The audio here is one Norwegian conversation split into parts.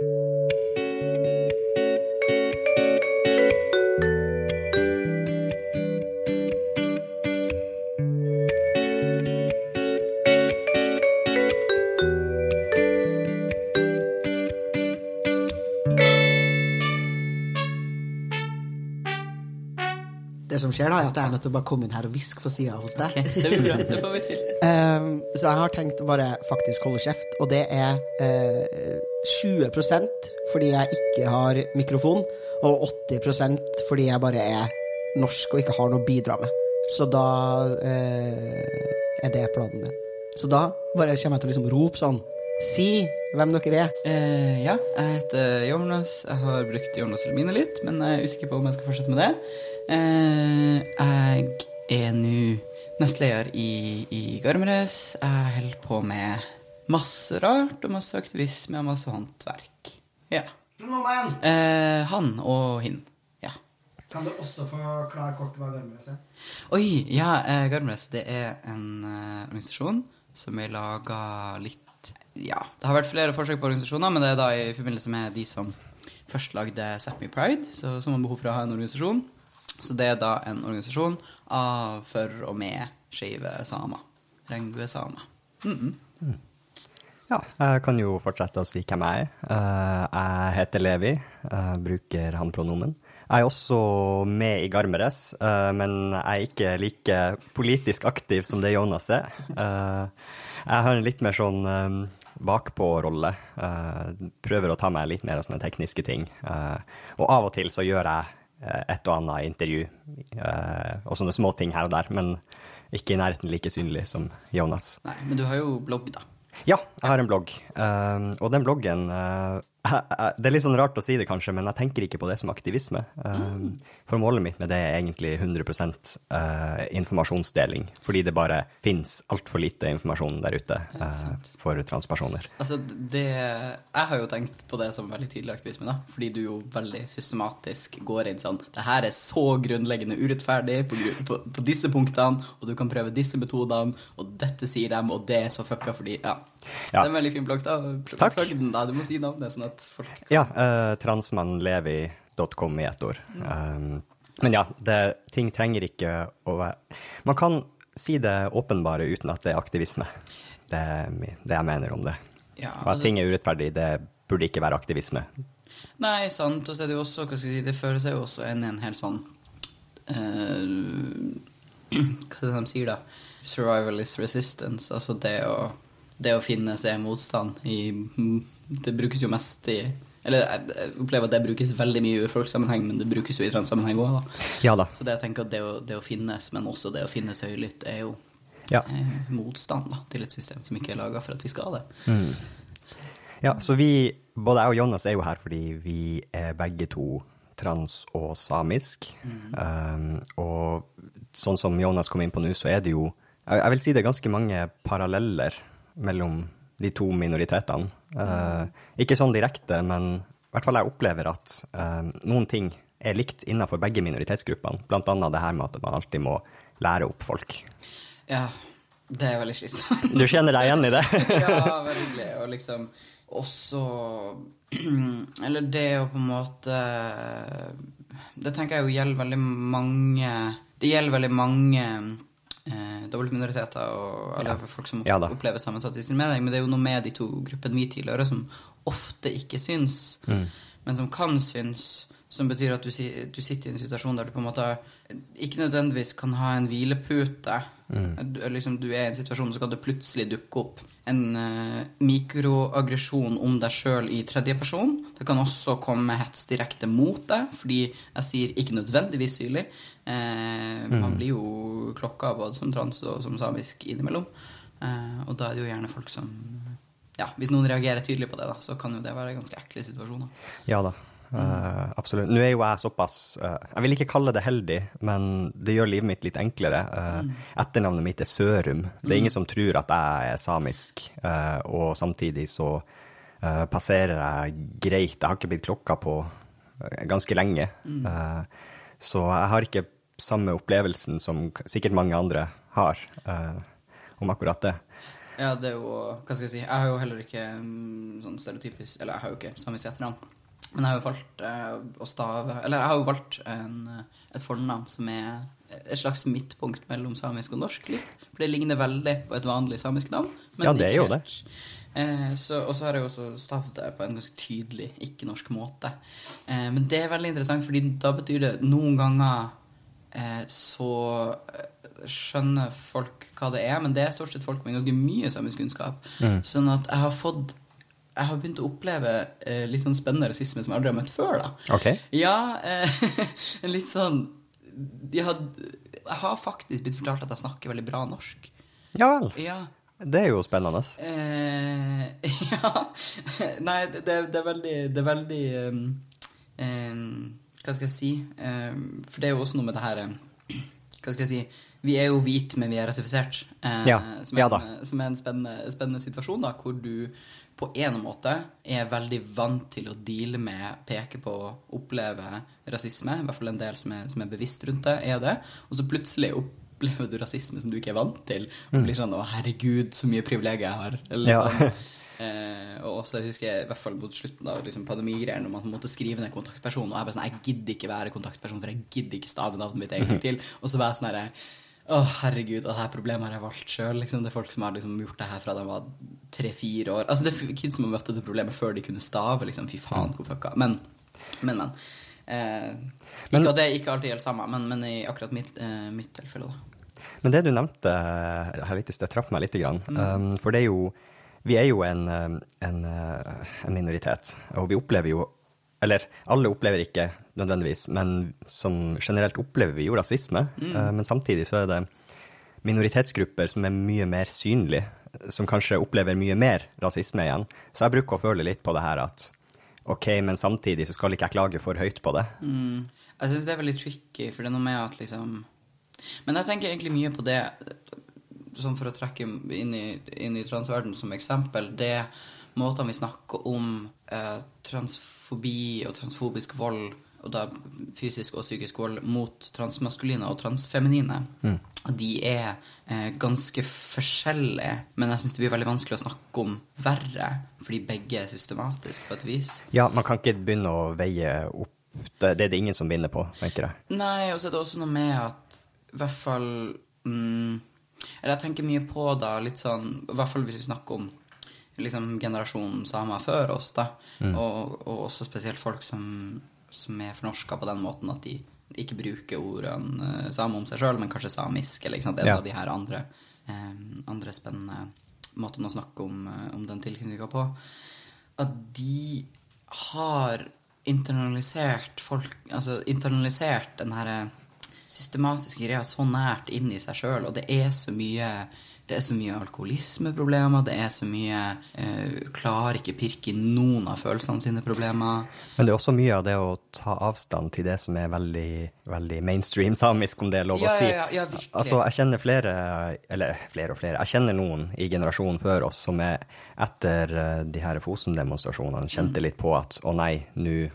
Det skjer, da, er at jeg er nødt til å bare komme inn her og hviske på sida hos deg. Okay, det blir bra. Det får vi til. Um, så jeg har tenkt å bare faktisk holde kjeft, og det er uh, 20% fordi jeg ikke har mikrofon, og 80% fordi jeg bare er norsk og ikke har noe å bidra med. Så da uh, er det planen min. Så da bare kommer jeg til å liksom rope sånn Si hvem dere er. Uh, ja, jeg heter Jonas. Jeg har brukt Jonas Elmine litt, men jeg er usikker på om jeg skal fortsette med det. Eh, jeg er nå nestleder i, i Garmres. Jeg holder på med masse rart og masse aktivisme og masse håndverk. Ja. Pronomen. Eh, han og hin. Ja. Kan du også forklare kort hva Garmres er? Oi, ja, eh, Garmres, det er en eh, organisasjon som er laga litt Ja, det har vært flere forsøk på organisasjoner, men det er da i forbindelse med de som først lagde Sápmi Pride, så, som har behov for å ha en organisasjon. Så det er da en organisasjon av, for og med skeive samer. Regnbuesamer. Mm -mm. Ja, jeg kan jo fortsette å si hvem jeg er. Eh, Jeg heter Levi, jeg bruker han-pronomen. Jeg er også med i Garmeres, eh, men jeg er ikke like politisk aktiv som det Jonas er. Eh, Jeg har en litt mer sånn eh, bakpå-rolle. Eh, Prøver å ta meg litt mer av sånne tekniske ting. Eh, Og av og til så gjør jeg eh, et og annet intervju eh, og sånne små ting her og der, men ikke i nærheten like synlig som Jonas. Nei, men du har jo blogg, da. Ja, jeg har en blogg. Um, og den bloggen Det er litt sånn rart å si det, kanskje, men jeg tenker ikke på det som aktivisme. Mm. For målet mitt med det er egentlig 100 uh, informasjonsdeling, fordi det bare fins altfor lite informasjon der ute uh, for transpersoner. Altså, det Jeg har jo tenkt på det som veldig tydelig aktivisme, da. Fordi du jo veldig systematisk går inn sånn Det her er så grunnleggende urettferdig på, på, på disse punktene, og du kan prøve disse metodene, og dette sier dem, og det er så fucka fordi Ja. Ja. Det er en veldig fin blogg, da. Takk. Plugg den, da. Du må si navnet, sånn at folk Ja, uh, transmannlevi.com i ett ord. Um, men ja, det, ting trenger ikke å være Man kan si det åpenbare uten at det er aktivisme. Det er det jeg mener om det. Ja, Og at altså- ting er urettferdig, det burde ikke være aktivisme. Nei, sant. Og så er det jo også, hva skal jeg si, det fører seg jo også inn i en helt sånn uh, Hva er det de sier, da? Survival is resistance. Altså det å, det å finne seg motstand i Det brukes jo mest i Eller jeg opplever at det brukes veldig mye i urfolkssammenheng, men det brukes jo i transsammenheng òg. Ja da. Så det jeg tenker at det å, det å finnes, men også det å finnes høylytt, er jo Ja. eh, motstand da, til et system som ikke er laga for at vi skal det. Ja, så vi, både jeg og Jonas er jo her fordi vi er begge to trans og samisk. Um, og sånn som Jonas kom inn på nå, så er det jo Jeg jeg vil si det er ganske mange paralleller mellom de to minoritetene. Uh, ikke sånn direkte, men i hvert fall jeg opplever at uh, noen ting er likt innenfor begge minoritetsgruppene. Blant annet det her med at man alltid må lære opp folk. Ja, det er veldig slitsomt. Du kjenner deg igjen i det? ja, veldig. Og liksom også Eller det å på en måte Det tenker jeg jo gjelder veldig mange Det gjelder veldig mange eh, dobbeltminoriteter og alle folk som Ja opplever sammensatt mening. Men det er jo noe med de to gruppene vi tilhører, som ofte ikke syns, Mm. men som kan syns. Som betyr at du, du sitter i en situasjon der du på en måte ikke nødvendigvis kan ha en hvilepute. Mm. Du, liksom, du er i en situasjon, så kan det plutselig dukke opp en uh, mikroaggresjon om deg sjøl i tredje person. Det kan også komme hets direkte mot deg, fordi jeg sier ikke nødvendigvis syrlig. Eh, Man blir jo klokka både som trans og som samisk innimellom. Eh, og da er det jo gjerne folk som Ja, hvis noen reagerer tydelig på det, da, så kan jo det være ganske ekle situasjoner. Ja da, eh, absolutt. Nå er jo jeg såpass uh, Jeg vil ikke kalle det heldig, men det gjør livet mitt litt enklere. Eh, Etternavnet mitt er Sørum. Det er ingen som tror at jeg er samisk, og samtidig så passerer jeg greit. Jeg har ikke blitt klokka på ganske lenge, Eh, så jeg har ikke samme opplevelsen som sikkert mange andre har eh, om akkurat det. Ja, det er jo Hva skal jeg si? Jeg har jo heller ikke mm, sånn stereotypisk Eller jeg har jo ikke samisk etternavn. Men jeg har jo valgt eh, å stave Eller jeg har jo valgt en, et fornavn som er et slags midtpunkt mellom samisk og norsk. litt. For det ligner veldig på et vanlig samisk navn. men Ja, det er jo det. Eh, så, og så har jeg også stavd det på en ganske tydelig ikke-norsk måte. Eh, men det er veldig interessant, fordi da betyr det noen ganger eh, så eh, skjønner folk hva det er, men det er stort sett folk med ganske mye samisk kunnskap. Mm. Sånn at jeg har fått jeg har begynt å oppleve eh, litt sånn spennende rasisme som jeg aldri har møtt før. da. OK? Ja, eh, litt sånn jeg had, Jeg har faktisk blitt fortalt at jeg snakker veldig bra norsk. Ja vel. Ja. Det er jo spennende. Eh, ja Nei, det, det, er veldig Det er veldig um, um, Hva skal jeg si? Um, for det er jo også noe med det her Hva skal jeg si? Vi er jo hvite, men vi er rasifisert. Eh, Ja. Som er, Ja da. en, som er en spennende, spennende situasjon, da, hvor du på en måte er veldig vant til å deale med, peke på, oppleve rasisme. I hvert fall en del som er, som er bevisst rundt det, er det. Og så plutselig opplever du rasisme som du ikke er vant til. Og blir sånn 'Å, herregud, så mye privilegier jeg har'. Eller Mm. Ja. sånn. Eh, og også husker jeg, i hvert fall mot slutten av liksom, pandemigreier, når man måtte skrive ned kontaktperson, og jeg bare sånn Jeg gidder ikke være kontaktperson, for jeg gidder ikke stave navnet mitt en gang til. Og så var jeg sånn herre å, herregud, det her problemet har jeg valgt sjøl. Liksom. Det er folk som har liksom, gjort det her fra de var tre-fire år. Altså, det er kids som har møtt dette problemet før de kunne stave. Liksom. Fy faen, hvor fucka. Men, men. men. Eh, ikke at det ikke alltid gjelder samme, men, men i akkurat mitt, eh, mitt tilfelle, da. Men det du nevnte her litt i sted, traff meg litt. Grann. Um, for det er jo Vi er jo en, um, en, uh, en minoritet, og vi opplever jo Eller alle opplever ikke nødvendigvis, men som generelt opplever vi jo rasisme. Uh, men samtidig så er det minoritetsgrupper som er mye mer synlige, som kanskje opplever mye mer rasisme igjen. Så jeg bruker å føle litt på det her at OK, men samtidig så skal ikke jeg klage for høyt på det. Mm. Jeg syns det er veldig tricky, for det er noe med at liksom Men jeg tenker egentlig mye på det, sånn for å trekke inn i, inn i transverden som eksempel, det måten vi snakker om eh, transfobi og transfobisk vold, og da fysisk og psykisk vold, mot transmaskuline og transfeminine. mm. De er eh, ganske forskjellige, men jeg syns det blir veldig vanskelig å snakke om verre, fordi begge er systematisk på et vis. Ja, man kan ikke begynne å veie opp Det, det er det ingen som vinner på, tenker jeg. Nei, og så er det også noe med at i hvert fall mm, Eller jeg tenker mye på da, litt sånn I hvert fall hvis vi snakker om liksom generasjonen samer før oss, da. Og, og også spesielt folk som, som er fornorska på den måten at de ikke bruker ordene uh, same om seg sjøl, men kanskje samisk, eller ikke sant? en Ja. av de her andre, um, andre spennende måtene å snakke om, eh, om den tilknytninga på. At de har internalisert folk Altså internalisert den her systematiske greier så nært inn i seg sjøl, og det er så mye det er så mye alkoholismeproblemer, det er så mye eh, Klarer ikke pirke i noen av følelsene sine problemer. Men det er også mye av det å ta avstand til det som er veldig, veldig mainstream samisk, om det er lov Ja, å si. ja, ja, virkelig. altså, jeg kjenner flere, eller flere og flere, jeg kjenner noen i generasjonen før oss som er etter eh, de her Fosen-demonstrasjonene Mm. kjente litt på at å nei, nå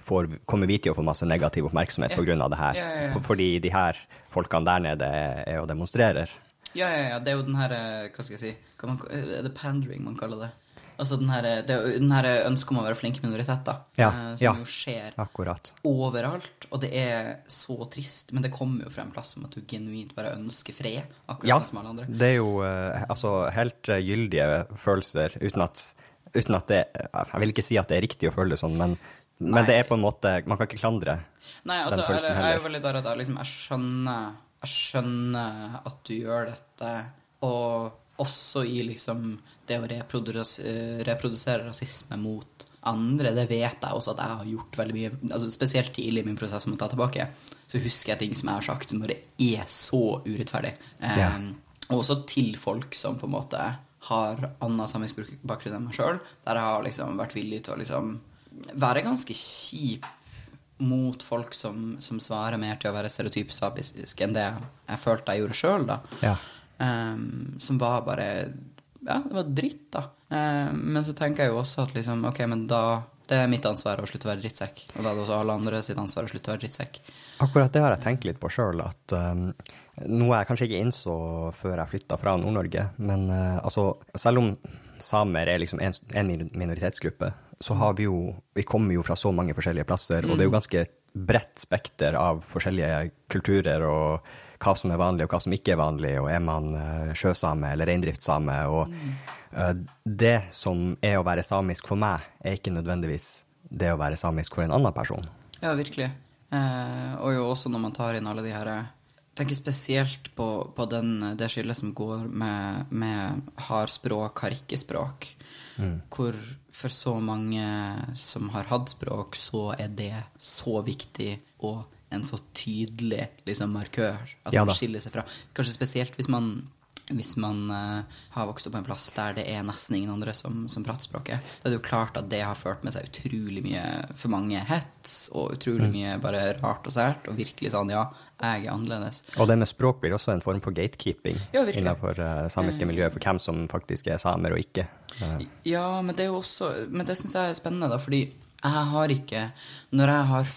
kommer vi til å få masse negativ oppmerksomhet pga. det her. Fordi de her folkene der nede er og demonstrerer. Ja, ja, ja. Det er jo den her eh, Hva skal jeg si hva man, Er det pandering man kaller det? Altså den her, det er jo den her ønsket om å være flink minoritet, da. Ja, eh, som ja. jo skjer Akkurat. overalt. Og det er så trist, men det kommer jo fra en plass om at du genuint bare ønsker fred. Akkurat Ja, som alle andre. det er jo eh, altså, helt eh, gyldige følelser, uten at, uten at det Jeg vil ikke si at det er riktig å føle det sånn, men, Nei. men det er på en måte Man kan ikke klandre Nei, altså, den følelsen eller, jeg er jo veldig der at jeg, liksom, jeg skjønner Jeg skjønner at du gjør dette, og også i liksom det å reprodusere, reprodusere rasisme mot andre, det vet jeg også at jeg har gjort veldig mye. Altså, spesielt tidlig i min prosess om å ta tilbake, så husker jeg ting som jeg har sagt som bare er så urettferdig. Eh, Ja. Og også til folk som på en måte har annen samisk bakgrunn enn meg sjøl, der jeg har liksom vært villig til å liksom være ganske kjip mot folk som, som svarer mer til å være stereotypsapisk enn det jeg følte jeg gjorde sjøl, da. Ja. Um, som var bare Ja, det var dritt, da. Um, men så tenker jeg jo også at liksom Ok, men da Det er mitt ansvar å slutte å være drittsekk. Og da er det også alle andre sitt ansvar å slutte å være drittsekk. Akkurat det har jeg tenkt litt på sjøl, at um, noe jeg kanskje ikke innså før jeg flytta fra Nord-Norge, men uh, altså, selv om samer er liksom en, en minoritetsgruppe, så har vi jo Vi kommer jo fra så mange forskjellige plasser, og det er jo ganske bredt spekter av forskjellige kulturer og hva som er vanlig og hva som ikke er vanlig, og er man uh, sjøsame eller reindriftssame? Og mm. det som er å være samisk for meg, er ikke nødvendigvis det å være samisk for en annen person. Ja, virkelig. Eh, og jo også når man tar inn alle de her tenker spesielt på, på den, det skillet som går med, med har språk, har ikke språk. Mm. Hvor for så mange som har hatt språk, så er det så viktig og en så tydelig liksom, markør at ja, man skiller seg fra. Kanskje spesielt hvis man hvis man uh, har vokst opp på en plass der det er nesten ingen andre som, som prater språket, da er det jo klart at det har ført med seg utrolig mye for mange hets og utrolig mm. mye bare rart og sært, og virkelig sånn ja, jeg er annerledes. Og det med språk blir også en form for gatekeeping ja, innenfor uh, samiske miljøer, for hvem som faktisk er samer og ikke. Uh. Ja, men det er jo også Men det syns jeg er spennende, da, fordi jeg har ikke Når jeg har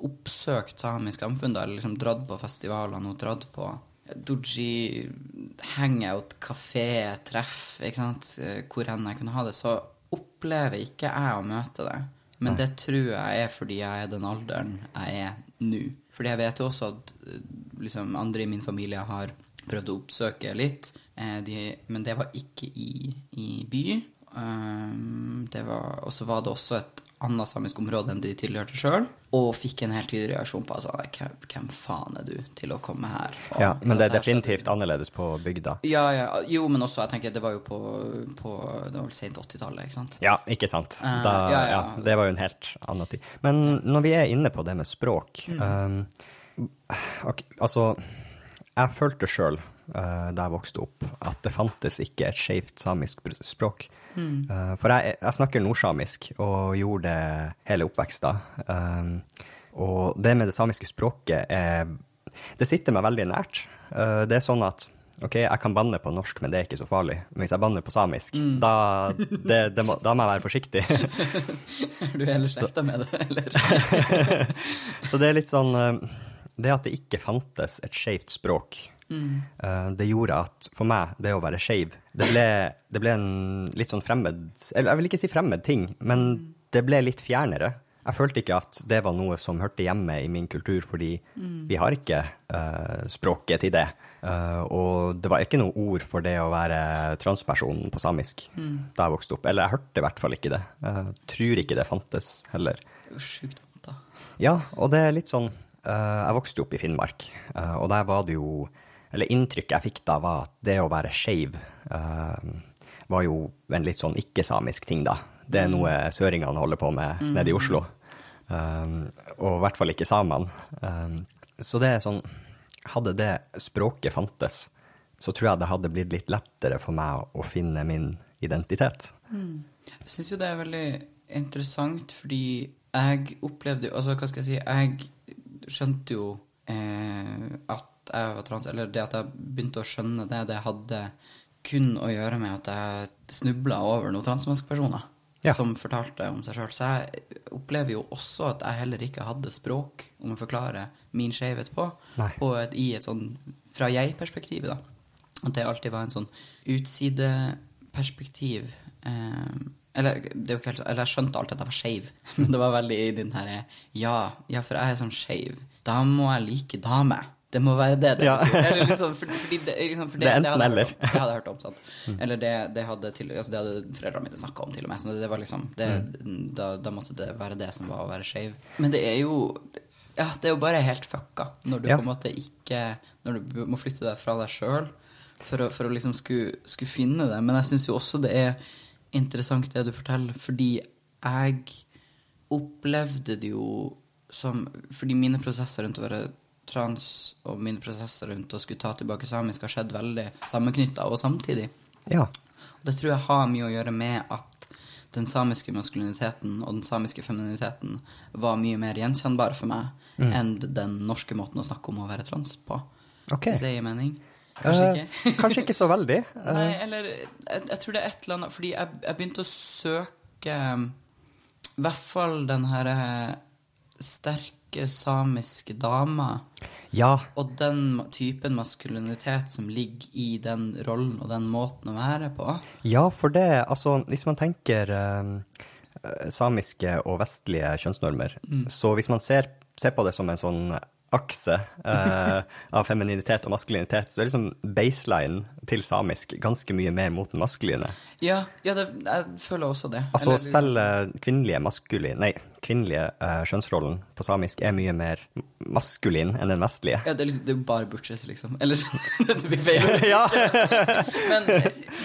oppsøkt samisk samfunn, da, eller liksom dratt på festivalene og dratt på Doji hangout, kafé, treff, ikke sant, eh, hvor enn jeg kunne ha det, så opplever ikke jeg å møte det. Men det tror jeg er fordi jeg er den alderen jeg er nå. Fordi jeg vet jo også at eh, liksom, andre i min familie har prøvd å oppsøke litt, eh, de, men det var ikke i, i by. Um, og så var det også et annet samisk område enn de tilhørte sjøl, og fikk en helt tydelig reaksjon på altså, hvem faen er du til å komme her? Og, ja, Men det er definitivt annerledes på bygda? Ja, ja, jo, men også, jeg tenker, det var jo på, på det var vel sent 80-tallet, ikke sant? Ja, ikke sant. Eh, da, uh, ja, ja. det var jo en helt annen tid. Men når vi er inne på det med språk mm. um, okay, Altså, jeg følte sjøl uh, da jeg vokste opp, at det fantes ikke et skeivt samisk språk. Mm. Uh, for jeg, jeg, snakker nordsamisk og gjorde det hele oppveksten. Uh, og det med det samiske språket er Det sitter meg veldig nært. Uh, det er sånn at OK, jeg kan banne på norsk, men det er ikke så farlig. Men hvis jeg banner på samisk, mm. da, det, det må, da, må, jeg være forsiktig. er du hele slekta med det, eller? så det er litt sånn Det at det ikke fantes et skeivt språk Mm. Det gjorde at for meg, det å være skeiv, det, det, ble en litt sånn fremmed Eller jeg vil ikke si fremmed ting, men det ble litt fjernere. Jeg følte ikke at det var noe som hørte hjemme i min kultur, fordi mm. vi har ikke uh, språket til det. Uh, og det var ikke noe ord for det å være transperson på samisk mm. da jeg vokste opp. Eller jeg hørte i hvert fall ikke det. Jeg tror ikke det fantes heller. Det er jo sjukt vondt, da. Ja, og det er litt sånn uh, Jeg vokste opp i Finnmark, og der var det jo eller inntrykket jeg fikk da, var at det å være skeiv uh, var jo en litt sånn ikke-samisk ting, da. Det er mm. noe søringene holder på med mm. nede i Oslo. Um, og i hvert fall ikke samene. Um, så det er sånn Hadde det språket fantes, så tror jeg det hadde blitt litt lettere for meg å finne min identitet. Mm. Jeg syns jo det er veldig interessant, fordi jeg opplevde Altså, hva skal jeg si Jeg skjønte jo eh, at jeg var trans, eller det at jeg begynte å skjønne det, det hadde kun å gjøre med at jeg snubla over noen transmannspersoner ja. som fortalte om seg sjøl. Så jeg opplever jo også at jeg heller ikke hadde språk om å forklare min skjevhet på, på et, i et sånn fra jeg-perspektivet, da. At det alltid var en sånn utsideperspektiv. Eh, eller, er helt, eller jeg skjønte alltid at jeg var skeiv, men det var veldig i den herre ja, ja, for jeg er sånn skeiv. Da må jeg like damer. Det må være det det ja. betyr. Liksom, for, fordi det, liksom, for det, det, er enten eller. Det hadde jeg hørt om. sant? Mm. Eller det, det, hadde til, altså det hadde foreldrene mine snakka om, til og med. Så det var liksom, mm. da, da, måtte det være det som var å være skeiv. Men det er jo ja, det er jo bare helt fucka når du ja. på en måte ikke Når du må flytte deg fra deg sjøl for, for, å liksom skulle, skulle finne det. Men jeg syns jo også det er interessant det du forteller, fordi jeg opplevde det jo som Fordi mine prosesser rundt å være trans og mine prosesser rundt å skulle ta tilbake samisk har skjedd veldig sammenknytta og samtidig. Ja. Og det tror jeg har mye å gjøre med at den samiske maskuliniteten og den samiske femininiteten var mye mer gjenkjennbar for meg mm. enn den norske måten å snakke om å være trans på. Okay. Hvis det gir mening? Kanskje ikke. Uh, kanskje ikke så veldig. Nei, eller jeg, jeg, tror det er et eller annet Fordi jeg, jeg begynte å søke I hvert fall den her eh, sterke samiske dama. Ja, Og den typen maskulinitet som ligger i den rollen og den måten å være på. Ja, for det, altså, hvis man tenker eh, eh, samiske og vestlige kjønnsnormer, så hvis man ser, ser på det som en sånn akse eh, av femininitet og maskulinitet, så er liksom baseline til samisk ganske mye mer mot den maskuline. Ja, ja det, jeg føler også det. Altså Eller- selv eh, kvinnelige maskuline, nei, kvinnelige eh, skjønnsrollen på samisk er mye mer maskulin enn den vestlige. Ja, det er, liksom, det er bare butchers, liksom. Eller det blir feil. ja. Men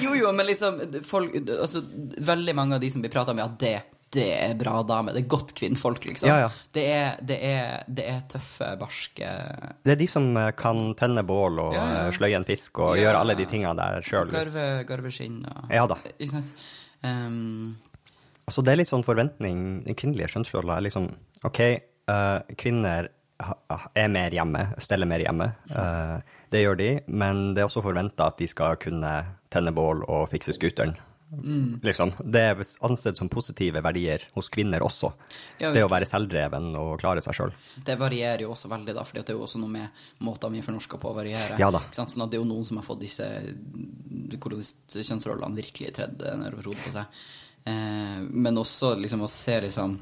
jo, jo, men liksom folk, altså, Veldig mange av de som blir prata om, ja, det, det er bra dame. Det er godt kvinnfolk, liksom. Ja, ja. Det, er, det, er, det er tøffe, barske Det er de som eh, kan tenne bål og Ja, eh, sløye en fisk og gjøre alle de tinga der sjøl. Garve, garve skinn og Ja da. Ikke sant? Um, Altså, det er litt sånn forventning Den kvinnelige kjønnsrolla er liksom OK, uh, kvinner er mer hjemme, steller mer hjemme. Uh, det gjør de, men det er også forventa at de skal kunne tenne bål og fikse scooteren. Mm. Liksom. Det er ansett som positive verdier hos kvinner også. Ja, det å være selvdreven og klare seg sjøl. det varierer jo også veldig, da, for det er jo også noe med måten vi fornorsker på å variere. Ja? Sånn at det er jo noen som har fått disse kolonistkjønnsrollene virkelig tredd nedover hodet på seg. Eh, men også liksom å se liksom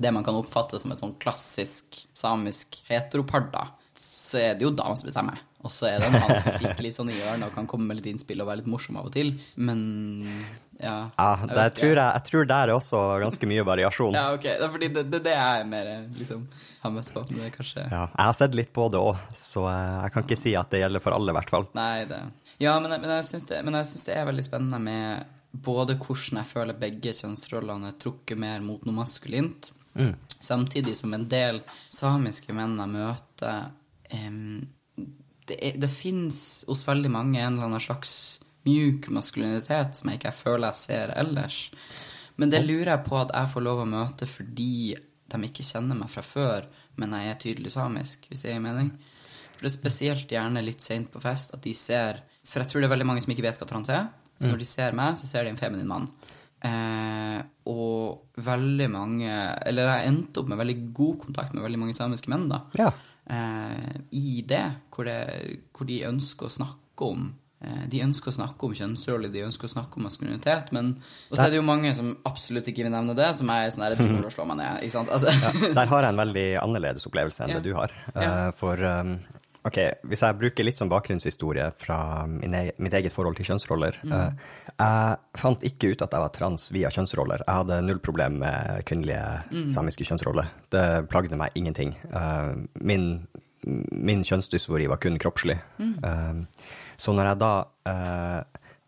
det man kan oppfatte som et sånn klassisk samisk heteropar, da, så er det jo damer som bestemmer. Og så er det en mann som sitter litt sånn i hjørnet og kan komme med litt innspill og være litt morsom av og til. Men ja. Ja, jeg det jeg, tror jeg, jeg tror der er også ganske mye variasjon. Ja, ok. Det er fordi det, det, det er mer liksom har møtt på. Det er kanskje Ja, jeg har sett litt på det òg, så eh, jeg kan ikke si at det gjelder for alle, i hvert fall. Nei, det Ja, men, men jeg syns det, det er veldig spennende med både hvordan jeg føler begge kjønnsrollene er trukket mer mot noe maskulint, samtidig som en del samiske menn jeg møter em, Det, er- det fins hos veldig mange en eller annen slags mjuk maskulinitet som jeg ikke føler jeg ser ellers. Men det lurer jeg på at jeg får lov å møte fordi de ikke kjenner meg fra før, men jeg er tydelig samisk, hvis det gir mening. For det er spesielt gjerne litt seint på fest at de ser For jeg tror det er veldig mange som ikke vet hva trans er. Så når de ser meg, så ser de en feminin mann. Eh, og veldig mange Eller jeg endte opp med veldig god kontakt med veldig mange samiske menn, da. Ja. Eh, I det hvor, det, hvor de ønsker å snakke om eh, de ønsker å snakke om kjønnsroller, de ønsker å snakke om maskulinitet, men så er det jo mange som absolutt ikke vil nevne det, som er sånn her Du må slå meg ned, ikke sant? Altså, Ja, der har jeg en veldig annerledes opplevelse enn Ja. det du har. Ja. Eh, For um, ok, hvis jeg bruker litt som bakgrunnshistorie fra min e mitt eget forhold til kjønnsroller Mm. uh, Jeg fant ikke ut at jeg var trans via kjønnsroller. Jeg hadde null problem med kvinnelige Mm. samiske kjønnsroller. Det plagde meg ingenting. Uh, Min, min kjønnsdysfori var kun kroppslig. Mm. Uh, Så når jeg da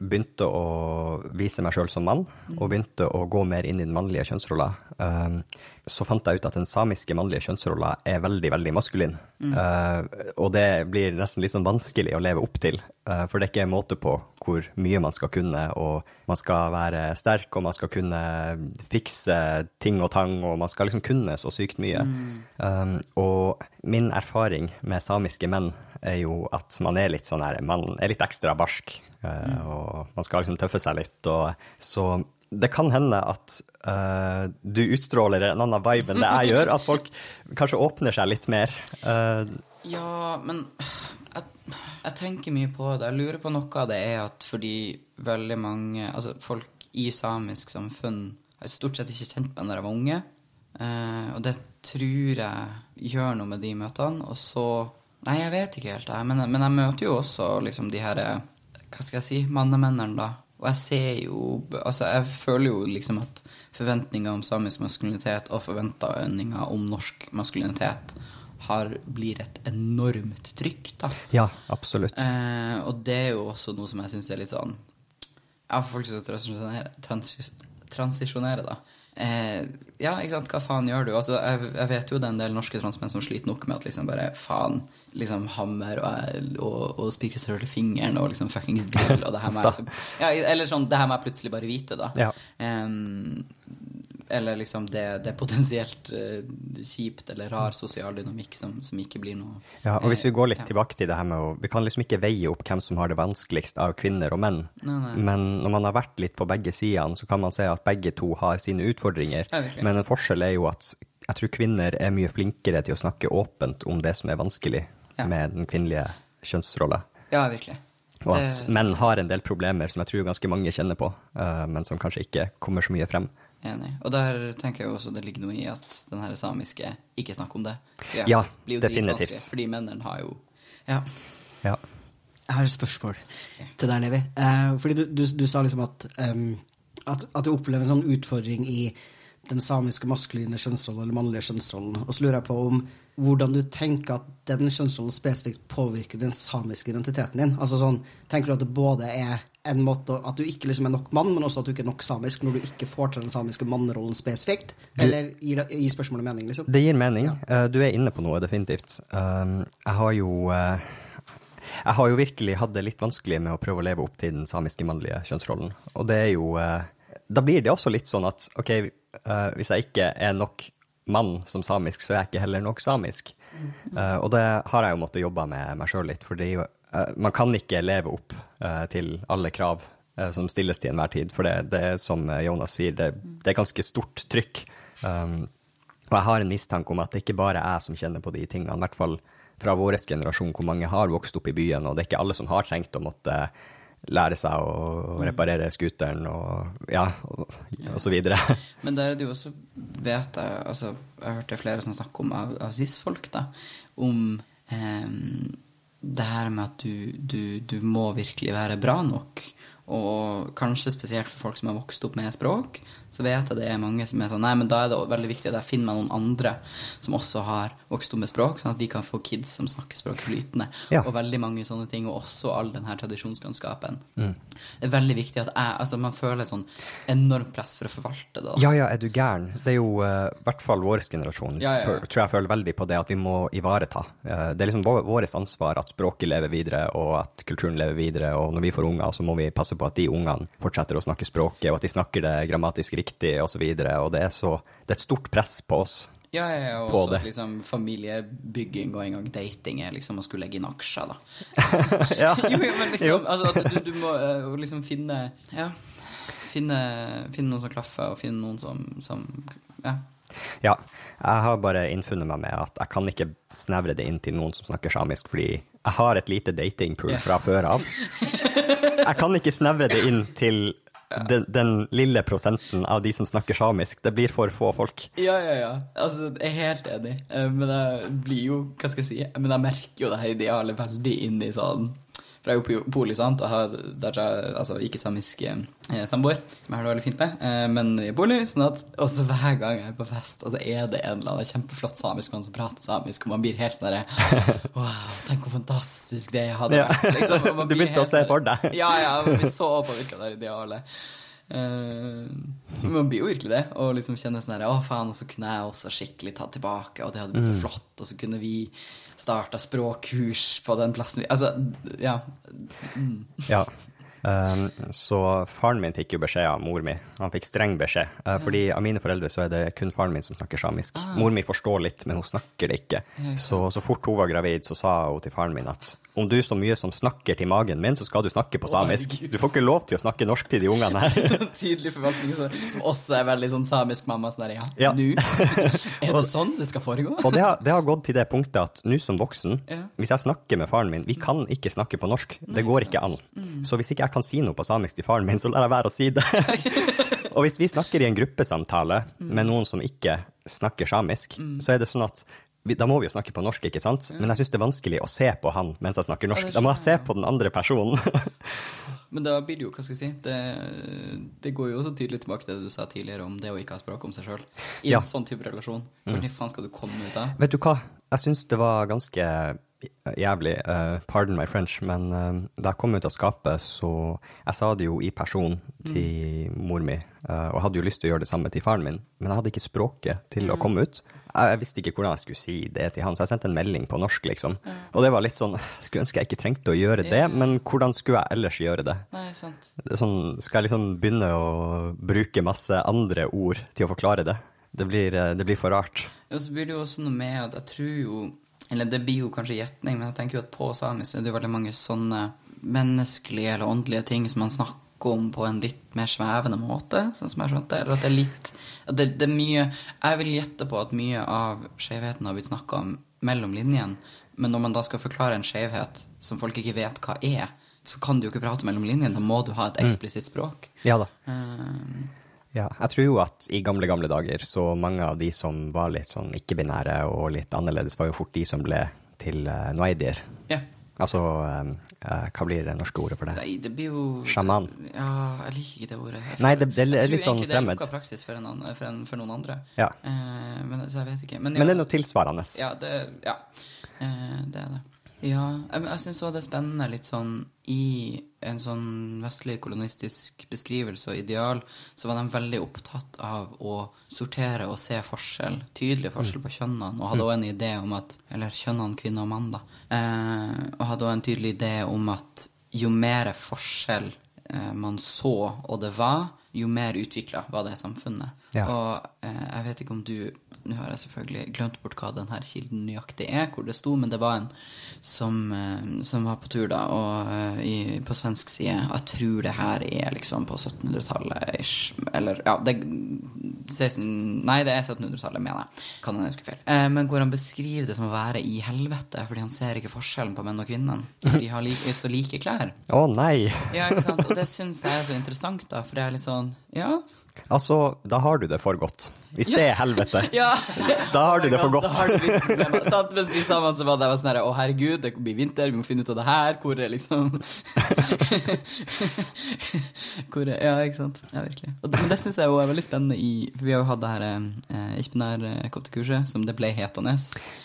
begynte å vise meg sjøl som mann, og begynte å gå mer inn i den mannlige kjønnsrolla, eh, så fant jeg ut at den samiske mannlige kjønnsrolla er veldig, veldig maskulin. Mm. og det blir nesten litt sånn vanskelig å leve opp til, eh, for det er ikke en måte på hvor mye man skal kunne, og man skal være sterk, og man skal kunne fikse ting og tang, og man skal liksom kunne så sykt mye. Mm. og min erfaring med samiske menn er jo at man er litt sånn her, man er litt ekstra barsk, eh, og man skal liksom tøffe seg litt, og så det kan hende at uh, du utstråler en annen vibe enn det jeg gjør, at folk kanskje åpner seg litt mer. Uh. Ja, men jeg, jeg tenker mye på det. Jeg lurer på noe av det er at fordi veldig mange Altså folk i samisk samfunn har stort sett ikke kjent meg når jeg var unge. Uh, og det tror jeg gjør noe med de møtene. Og så Nei, jeg vet ikke helt, jeg. Men, men jeg møter jo også liksom de her Hva skal jeg si? Mannemennene, da. Og jeg ser jo Altså, jeg føler jo liksom at forventninger om samisk maskulinitet og forventninger om norsk maskulinitet har, blir et enormt trykk, da. ja, absolutt. Eh, og det er jo også noe som jeg syns er litt sånn Ja, folk som transisjonere, transis, transisjonere, da. Eh, ja, ikke sant, hva faen gjør du? Altså, jeg, jeg vet jo det er en del norske transmenn som sliter nok med at liksom bare faen, liksom hammer og, og, og spiker seg selv i fingeren og liksom fuckings gull. og det her må jeg liksom, ja, Eller sånn, det her må jeg plutselig bare vite, da. Ja. Um, eller liksom det, det er potensielt uh, kjipt eller rar sosial dynamikk som, som ikke blir noe Ja, og hvis vi går litt ja. tilbake til det her med å Vi kan liksom ikke veie opp hvem som har det vanskeligst av kvinner og menn. Nei, nei. Men når man har vært litt på begge sidene, så kan man se at begge to har sine utfordringer. Ja. Men en forskjell er jo at jeg tror kvinner er mye flinkere til å snakke åpent om det som er vanskelig Ja. med den kvinnelige kjønnsrolla. Ja, virkelig. Og at Det- menn har en del problemer som jeg tror ganske mange kjenner på, eh, men som kanskje ikke kommer så mye frem. Enig. Og der tenker jeg også det ligger noe i at den her samiske ikke snakker om det. Greia Ja, blir jo definitivt. Fordi mennene har jo Ja. Ja. Jeg har et spørsmål til deg, Levi. Eh, fordi du, du, du sa liksom at, um, at, at du opplever en sånn utfordring i den samiske maskuline kjønnsrollen eller mannlige kjønnsrollen. Og så lurer jeg på om hvordan du tenker at den kjønnsrollen spesifikt påvirker den samiske identiteten din. Altså sånn, Tenker du at det både er en måte at du ikke liksom er nok mann, men også at du ikke er nok samisk når du ikke får til den samiske mannerollen spesifikt? Eller gir, det, gir spørsmålet mening, liksom? Det gir mening. Ja. Du er inne på noe, definitivt. Um, Jeg har jo eh, Jeg har jo virkelig hatt det litt vanskelig med å prøve å leve opp til den samiske mannlige kjønnsrollen. Og det er jo eh, Da blir det også litt sånn at OK, eh, hvis jeg ikke er nok mann som samisk, så er jeg ikke heller nok samisk. Uh, Og det har jeg jo måttet jobbe med meg sjøl litt, for jo eh, Man kan ikke leve opp til alle krav som stilles til enhver tid, for det, er som Jonas sier, det, det er ganske stort trykk. Um, og jeg har en mistanke om at det ikke bare er jeg som kjenner på de tingene, i hvert fall fra vår generasjon, hvor mange har vokst opp i byen, og det er ikke alle som har trengt å måtte lære seg å reparere scooteren og ja, og, og så videre. Men der er det jo også, vet jeg altså, Jeg har hørt det flere som snakker om av, av cis-folk, da, om eh, det her med at du, du, du må virkelig være bra nok. Og kanskje spesielt for folk som har vokst opp med språk, så vet jeg det er mange som er sånn Nei, men da er det veldig viktig at jeg finner meg noen andre som også har vokst opp med språk, sånn at vi kan få kids som snakker språk flytende. Ja. Og veldig mange sånne ting, og også all den her tradisjonskunnskapen. Mm. Det er veldig viktig at jeg Altså, man føler et sånn enormt press for å forvalte det. da. Ja, ja, er du gæren? Det er jo i i hvert fall vår generasjon, Ja, ja, ja. tror jeg føler veldig på det at vi må ivareta. Uh, det er liksom vår, vårt ansvar at språket lever videre, og at kulturen lever videre, og når vi får unger, så må vi passe på at de ungene fortsetter å snakke språket, og at de snakker det grammatisk riktig, og så videre, og det er så, det er et stort press på oss. Ja, ja, ja, og også at liksom familiebygging og en gang dating er liksom å skulle legge inn aksjer, da. Ja. jo, jo, men liksom, altså, at du, du må uh, liksom finne Ja. Finne, finne noen som klaffer, og finne noen som, som Ja. Ja, jeg har bare innfunnet meg med at jeg kan ikke snevre det inn til noen som snakker samisk, fordi jeg har et lite datingpool fra før av. Jeg kan ikke snevre det inn til den, den lille prosenten av de som snakker samisk. Det blir for få folk. Ja, ja, ja. Altså, jeg er helt enig. Eh, Men jeg blir jo Hva skal jeg si? Men jeg merker jo det her idealet veldig inn i sånn For jeg er jo poli, sant, og har der altså, ikke-samisk eh, samboer, som jeg har det veldig fint med, eh, men i poli. Sånn at også hver gang jeg er på fest, altså er det en eller annen kjempeflott samisk mann som prater samisk, og man blir helt sånn derre Wow, tenk hvor fantastisk det jeg hadde Ja. vært. Liksom, og man Du begynte begynte å se sånn- for deg. Ja, ja. Man blir så påvirka av det idealet. Uh, man blir jo virkelig det, og liksom kjenner sånn her Å, faen, og så kunne jeg også skikkelig tatt tilbake, og det hadde blitt Mm. så flott, og så kunne vi starta språkkurs på den plassen vi Altså, ja. Mm. Ja. Um, så faren min fikk jo beskjed av mor mi. Han fikk streng beskjed. Uh, fordi av mine foreldre så er det kun faren min som snakker samisk. Mor mi forstår litt, men hun snakker det ikke. Så, så fort hun var gravid, så sa hun til faren min at om du så mye som snakker til magen min, så skal du snakke på samisk. Du får ikke lov til å snakke norsk til de ungene her. Tydelig forvaltning som, som også er veldig sånn samisk mamma. Sånn der, ja, Ja. nå? Er det sånn det skal foregå? Og det har, det har gått til det punktet at nå som voksen, Ja. hvis jeg snakker med faren min Vi kan ikke snakke på norsk. Det går ikke an. Så hvis ikke jeg kan si noe på samisk til faren min, så lar jeg være å si det. og hvis vi snakker i en gruppesamtale med noen som ikke snakker samisk, så er det sånn at da må vi jo snakke på norsk, ikke sant? Men jeg syns det er vanskelig å se på han mens jeg snakker norsk. Da må jeg se på den andre personen. Men da blir det jo, hva skal jeg si Det, det går jo også tydelig tilbake til det du sa tidligere om det å ikke ha språk om seg sjøl. I Ja. en sånn type relasjon. Hvordan faen skal du komme ut av? Vet du hva? Jeg syns det var ganske jævlig, Uh, pardon my French, men uh, da jeg kom ut av skapet, så Jeg sa det jo i person til mor mi, uh, og hadde jo lyst til å gjøre det samme til faren min, men jeg hadde ikke språket til å komme ut. Jeg, jeg visste ikke hvordan jeg skulle si det til han, så jeg sendte en melding på norsk, liksom. Og det var litt sånn Skulle ønske jeg ikke trengte å gjøre det, men hvordan skulle jeg ellers gjøre det? Nei, sant. det sånn, skal jeg liksom begynne å bruke masse andre ord til å forklare det? Det blir, det blir for rart. Og så blir det jo også noe med at jeg tror jo Eller det blir jo kanskje gjetning, men jeg tenker jo at på samisk er det jo veldig mange sånne menneskelige eller åndelige ting som man snakker om på en litt mer svevende måte, sånn som jeg skjønte. Eller at det er litt det, det er mye Jeg vil gjette på at mye av skjevheten har blitt snakka om mellom linjene, men når man da skal forklare en skjevhet som folk ikke vet hva er, så kan du jo ikke prate mellom linjene. Da må du ha et eksplisitt språk. Ja da. Eh, Ja, jeg tror jo at i gamle, gamle dager så mange av de som var litt sånn ikke-binære og litt annerledes, var jo fort de som ble til uh, noaidier. ja. Altså, eh, eh, hva blir det norske ordet for det? Nei, det blir jo Sjaman. Ja, jeg liker ikke det ordet. Jeg Nei, det, det- det er jeg litt tror sånn egentlig det er fremmed. lukka praksis for, en for, en, for noen andre. Ja. Uh, men, så jeg vet ikke. Men, ja, Men det er noe tilsvarende. Ja, det, ja. Eh, det er det. Ja, jeg, jeg syns òg det er spennende litt sånn i en sånn vestlig kolonistisk beskrivelse og ideal, så var de veldig opptatt av å sortere og se forskjell, tydelig forskjell på kjønnene, og hadde òg en idé om at Eller kjønnene kvinne og mann, da. Eh, og hadde òg en tydelig idé om at jo mer forskjell eh, man så, og det var, jo mer utvikla var det samfunnet. Ja. Og eh, jeg vet ikke om du Nå har jeg selvfølgelig glemt bort hva denne kilden nøyaktig er, hvor det sto, men det var en som, eh, som var på tur, da, og eh, i, på svensk side Jeg tror det her er liksom på 1700-tallet ish. Eller ja, det 16, Nei, det er 1700-tallet, mener jeg. Kan hende jeg husker feil. Eh, men hvor han beskriver det som å være i helvete, fordi han ser ikke forskjellen på menn og kvinner. De har like, så like klær. Å nei! Ja, ikke sant? Og det syns jeg er så interessant, da, for det er litt sånn Ja. Altså, da har du det for godt. Hvis det er helvete. Ja. Da har du det for godt. Sant? Mens de sammen så var det sånn her Å, herregud, det blir vinter, vi må finne ut av det her. Hvor er liksom Hvor er Ja, ikke sant. Ja, virkelig. Og det, men det syns jeg er veldig spennende i For vi har jo hatt det her eh, ikke-binær-koftekurset, som det ble hetende.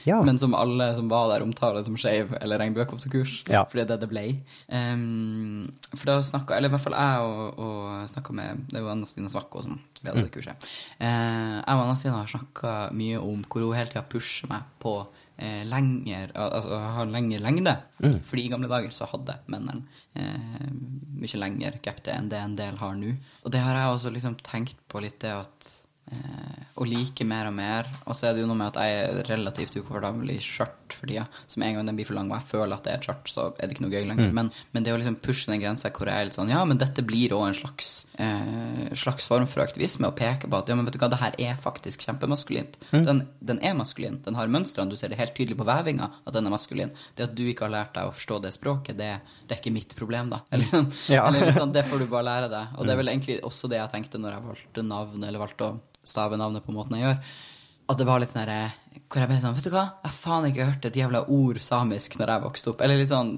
Ja. Men som alle som var der, omtaler som skeiv eller regnbuekoftekurs. Ja. For det er det det ble. Um, for da snakka Eller i hvert fall jeg og, og snakka med Det var Anna Stine Svakko som leder det kurset. Eh, jeg og Anna har snakka mye om hvor hun hele tida pusher meg på eh, lenger Altså har lengre lengde. Fordi i gamle dager så hadde mennene eh, mye lengre gap enn det en del har nå. Og det har jeg også liksom tenkt på litt, det at eh, å like mer og mer. Og så er det jo noe med at jeg er relativt ukomfortabel i skjørt for tida. Med en gang den blir for lang og jeg føler at det er et skjørt, så er det ikke noe gøy lenger. Men, men det å liksom pushe den grensa hvor jeg er litt sånn Ja, men dette blir òg en slags, eh, slags form for aktivisme. Å peke på at ja, men vet du hva, det her er faktisk kjempemaskulint. Den, den er maskulin. Den har mønstrene. Du ser det helt tydelig på vevinga at den er maskulin. Det at du ikke har lært deg å forstå det språket, det, det er ikke mitt problem, da. Eller, liksom, Ja. eller liksom, det får du bare lære deg. Og det er vel egentlig også det jeg tenkte når jeg valgte navn, eller valgte å stave navnet på måten jeg gjør. At det var litt sånn herre Hvor jeg ble sånn Vet du hva, jeg faen ikke hørt et jævla ord samisk når jeg vokste opp. Eller litt sånn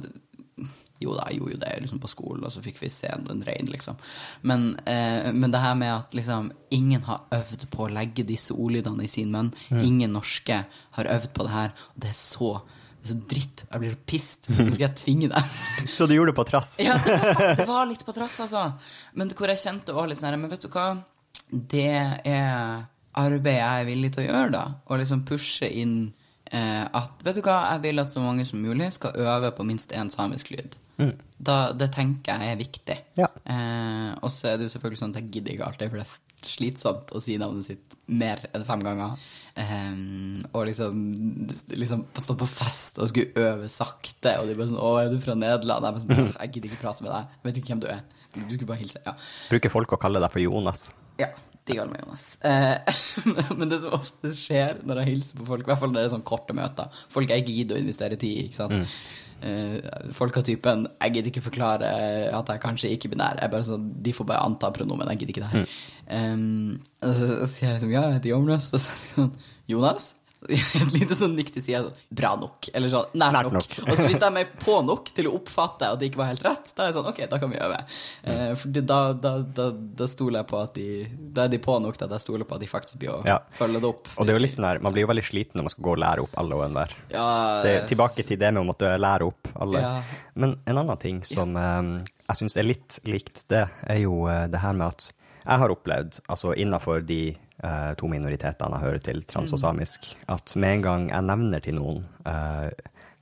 jo da, jeg gjorde jo det liksom på skolen, og så fikk vi se en rein, liksom. Men, eh, men det her med at liksom ingen har øvd på å legge disse ordlydene i sin munn. Ingen norske har øvd på det her. Og det er så, det er så dritt. Jeg blir så pissed. Så skal jeg tvinge deg. Så du gjorde det på trass? Ja, det var, det var litt på trass, altså. Men hvor jeg kjente òg litt sånn Men vet du hva? Det er arbeid jeg er villig til å gjøre, da. Og liksom pushe inn eh, at Vet du hva, jeg vil at så mange som mulig skal øve på minst én samisk lyd. Da, det tenker jeg er viktig. Ja. Eh, og så er det jo selvfølgelig sånn at jeg gidder ikke alltid, for det er slitsomt å si navnet sitt mer enn fem ganger. Eh, og liksom, liksom stå på fest og skulle øve sakte, og de bare sånn 'Å, er du fra Nederland?' Jeg bare sånn, jeg gidder ikke prate med deg. Jeg vet ikke hvem du er. Du skulle bare hilse. Ja. Bruker folk å kalle deg for Jonas? Ja, Digger meg Jonas. Eh, men det som ofte skjer når jeg hilser på folk, i hvert fall når det er sånn korte møter Folk jeg gidder å investere tid i. ikke sant? Eh, folk av typen Jeg gidder ikke forklare at jeg kanskje ikke binær. Jeg bare sånn, de får bare anta pronomen. Jeg gidder ikke det her. Um, og så sier jeg liksom Ja, jeg heter Jonas. Og så sier det sånn Jonas? Et lite sånn nikk til sida. Sånn, Bra nok. Eller sånn nært, Nært nok. nok. Og så hvis de er på nok til å oppfatte at det ikke var helt rett, da er det sånn OK, da kan vi øve. Eh, for da, da, da, da stoler jeg på at de Da er de på nok til at jeg stoler på at de faktisk blir å Ja. følge det opp. Og det er jo litt sånn her, Man blir jo veldig sliten når man skal gå og lære opp alle og enhver. Ja, Det er tilbake til det med å måtte lære opp alle. Ja. Men en annen ting som eh, jeg syns er litt likt det, er jo eh, det her med at jeg har opplevd, altså innafor de eh, to minoritetene jeg hører til, trans og samisk, at med en gang jeg nevner til noen eh,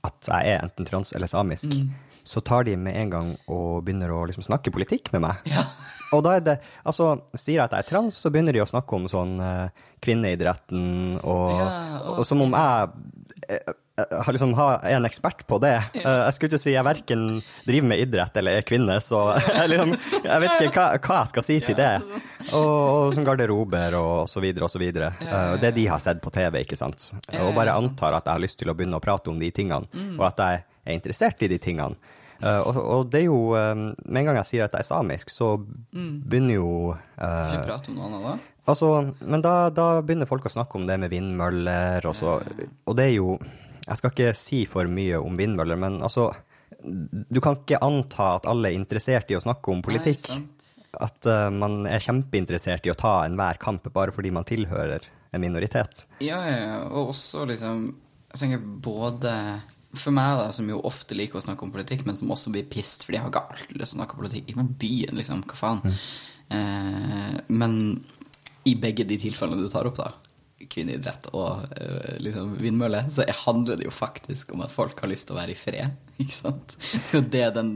at jeg er enten trans eller samisk, så tar de med en gang og begynner å liksom snakke politikk med meg. Ja. Og da er det Altså, sier jeg at jeg er trans, så begynner de å snakke om sånn eh, kvinneidretten, og, Ja, og, som om jeg jeg, eh, har liksom har, er en ekspert på det. Eh, jeg skulle ikke si jeg verken driver med idrett eller er kvinne, så jeg, liksom, jeg vet ikke hva, hva jeg skal si til det. Og, og sånn garderober og, og så videre og så videre. Eh, det de har sett på TV, ikke sant. Og bare antar at jeg har lyst til å begynne å prate om de tingene, og at jeg er interessert i de tingene. Eh, og, og det er jo eh, Med en gang jeg sier at jeg er samisk, så begynner jo uh, Ikke prate om noe annet da? Altså, men da, da begynner folk å snakke om det med vindmøller, og så Og det er jo Jeg skal ikke si for mye om vindmøller, men altså Du kan ikke anta at alle er interessert i å snakke om politikk. Nei, at uh, man er kjempeinteressert i å ta enhver kamp bare fordi man tilhører en minoritet. Ja, ja, ja. Og også liksom Jeg tenker både for meg, da, som jo ofte liker å snakke om politikk, men som også blir pissed fordi jeg har ikke alltid lyst til å snakke om politikk. i byen, liksom. Hva faen? Eh, men i begge de tilfellene du tar opp, da, kvinneidrett og eh, liksom vindmølle, så handler det jo faktisk om at folk har lyst til å være i fred. Ikke sant? Det er jo det den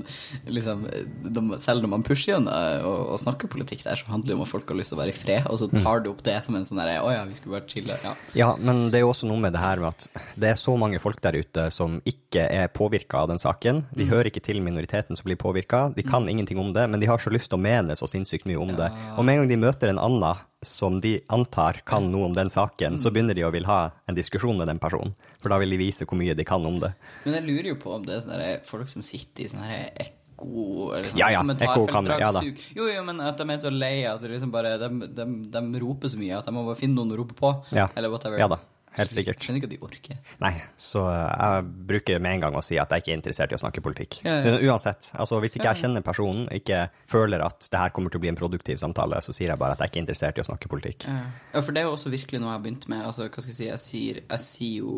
liksom de, Selv når man pusher gjennom og, og snakker politikk der, så handler det om at folk har lyst til å være i fred, og så tar du opp det som en sånn derre Å ja, vi skulle bare chille. Ja. Ja, men det er jo også noe med det her med at det er så mange folk der ute som ikke er påvirka av den saken. De hører ikke til minoriteten som blir påvirka, de kan ingenting om det, men de har så lyst til å mene så sinnssykt mye om det. Og med en gang de møter en annen som de antar kan noe om den saken, så begynner de å vil ha en diskusjon med den personen. For da vil de vise hvor mye de kan om det. Men jeg lurer jo på om det er sånne folk som sitter i sånne her ekko eller sånn Ja, ja, kommentarfelt, ja da. Jo, jo, men at de er så lei at liksom bare, de, de, de roper så mye at de må bare finne noen å rope på. Ja. Eller whatever. Ja da, helt sikkert. Skjønner ikke at de orker. Nei, så jeg bruker med en gang å si at jeg ikke er interessert i å snakke politikk. Ja, ja. Uansett, altså hvis ikke jeg kjenner personen, ikke føler at det her kommer til å bli en produktiv samtale, så sier jeg bare at jeg ikke er interessert i å snakke politikk. Ja. ja, for det er jo også virkelig noe jeg har begynt med. Altså, hva skal jeg si, jeg sier, jeg sier jo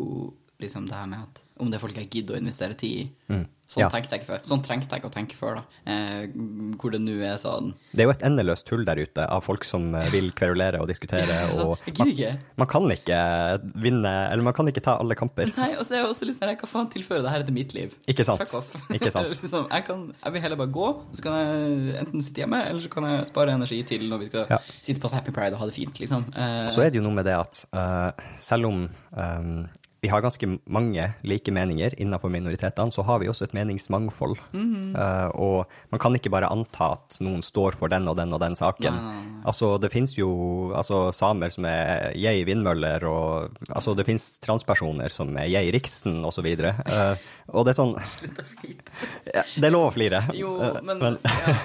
liksom det her med at om det er folk jeg gidder å investere tid i. Sånn. Ja. tenkte jeg ikke før. Sånn trengte jeg ikke å tenke før, da. Eh, hvor det nå er sånn Det er jo et endeløst hull der ute av folk som eh, vil kverulere og diskutere, og Jeg gidder ikke. man kan ikke vinne, eller man kan ikke ta alle kamper. Nei, og så er jeg også litt sånn Hva faen tilfører det her til mitt liv? Ikke sant. Fuck off. Ikke sant. liksom, jeg, kan, jeg vil heller bare gå, så kan jeg enten sitte hjemme, eller så kan jeg spare energi til når vi skal Ja. sitte på Happy Pride og ha det fint, liksom. Eh, Så er det jo noe med det at uh, selv om eh, vi har ganske mange like meninger innenfor minoritetene, så har vi også et meningsmangfold. Eh, og man kan ikke bare anta at noen står for den og den og den saken. Nei. Altså, det finnes jo altså, samer som er jeg vindmøller, og altså, det finnes transpersoner som er jeg Riksen, osv. Og, så. Eh, og det er sånn Slutt å ja, Det er lov å flire. Jo, Eh, men, men ja.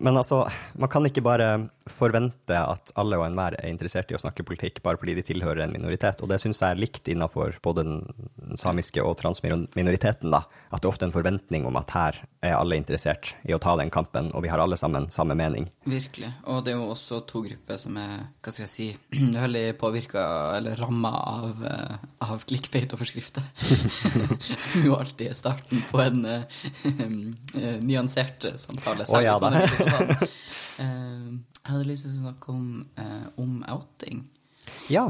Men altså, man kan ikke bare forvente at alle og enhver er interessert i å snakke politikk bare fordi de tilhører en minoritet. Og det syns jeg er likt innenfor både den samiske og transminoriteten. da. At det er ofte en forventning om at her er alle interessert i å ta den kampen, og vi har alle sammen samme mening. Virkelig. Og det er jo også to grupper som er hva skal jeg si, veldig påvirka eller ramma av, eh, av clickbait-overskrifter. som jo alltid er starten på en eh, eh, nyansert samtale. Å, ja da. Er litt. Eh, jeg hadde lyst til å snakke om, eh, om outing. Ja.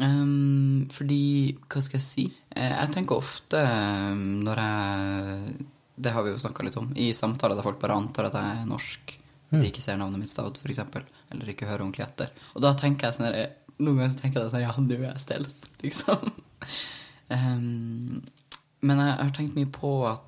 Um, fordi, hva skal jeg si? Eh, jeg tenker ofte um, når jeg Det har vi jo snakka litt om. I samtaler der folk bare antar at jeg er norsk. Hvis de ikke ser navnet mitt stavt, f.eks. Eller ikke hører ordentlig etter. Og da tenker jeg sånn her- Noen ganger så tenker jeg sånn Ja, nå er jeg stealth, liksom. um, men jeg har tenkt mye på at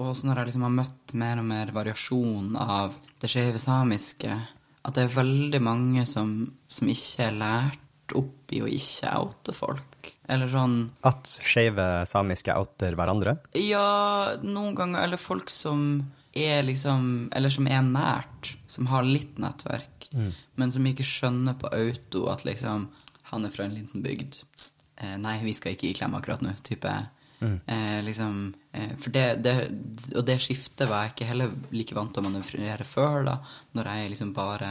også når jeg liksom har møtt mer og mer variasjon av det skeive samiske, at det er veldig mange som, som ikke er lært opp i å ikke oute folk. Eller sånn At skeive samiske outer hverandre. Ja, noen ganger Eller folk som er liksom Eller som er nært, som har litt nettverk, men som ikke skjønner på auto at liksom Han er fra en liten bygd. Eh, nei, vi skal ikke i klem akkurat nå, type. Eh, liksom For det, det Og det skiftet var jeg ikke heller like vant til å manøvrere før, da. Når jeg liksom bare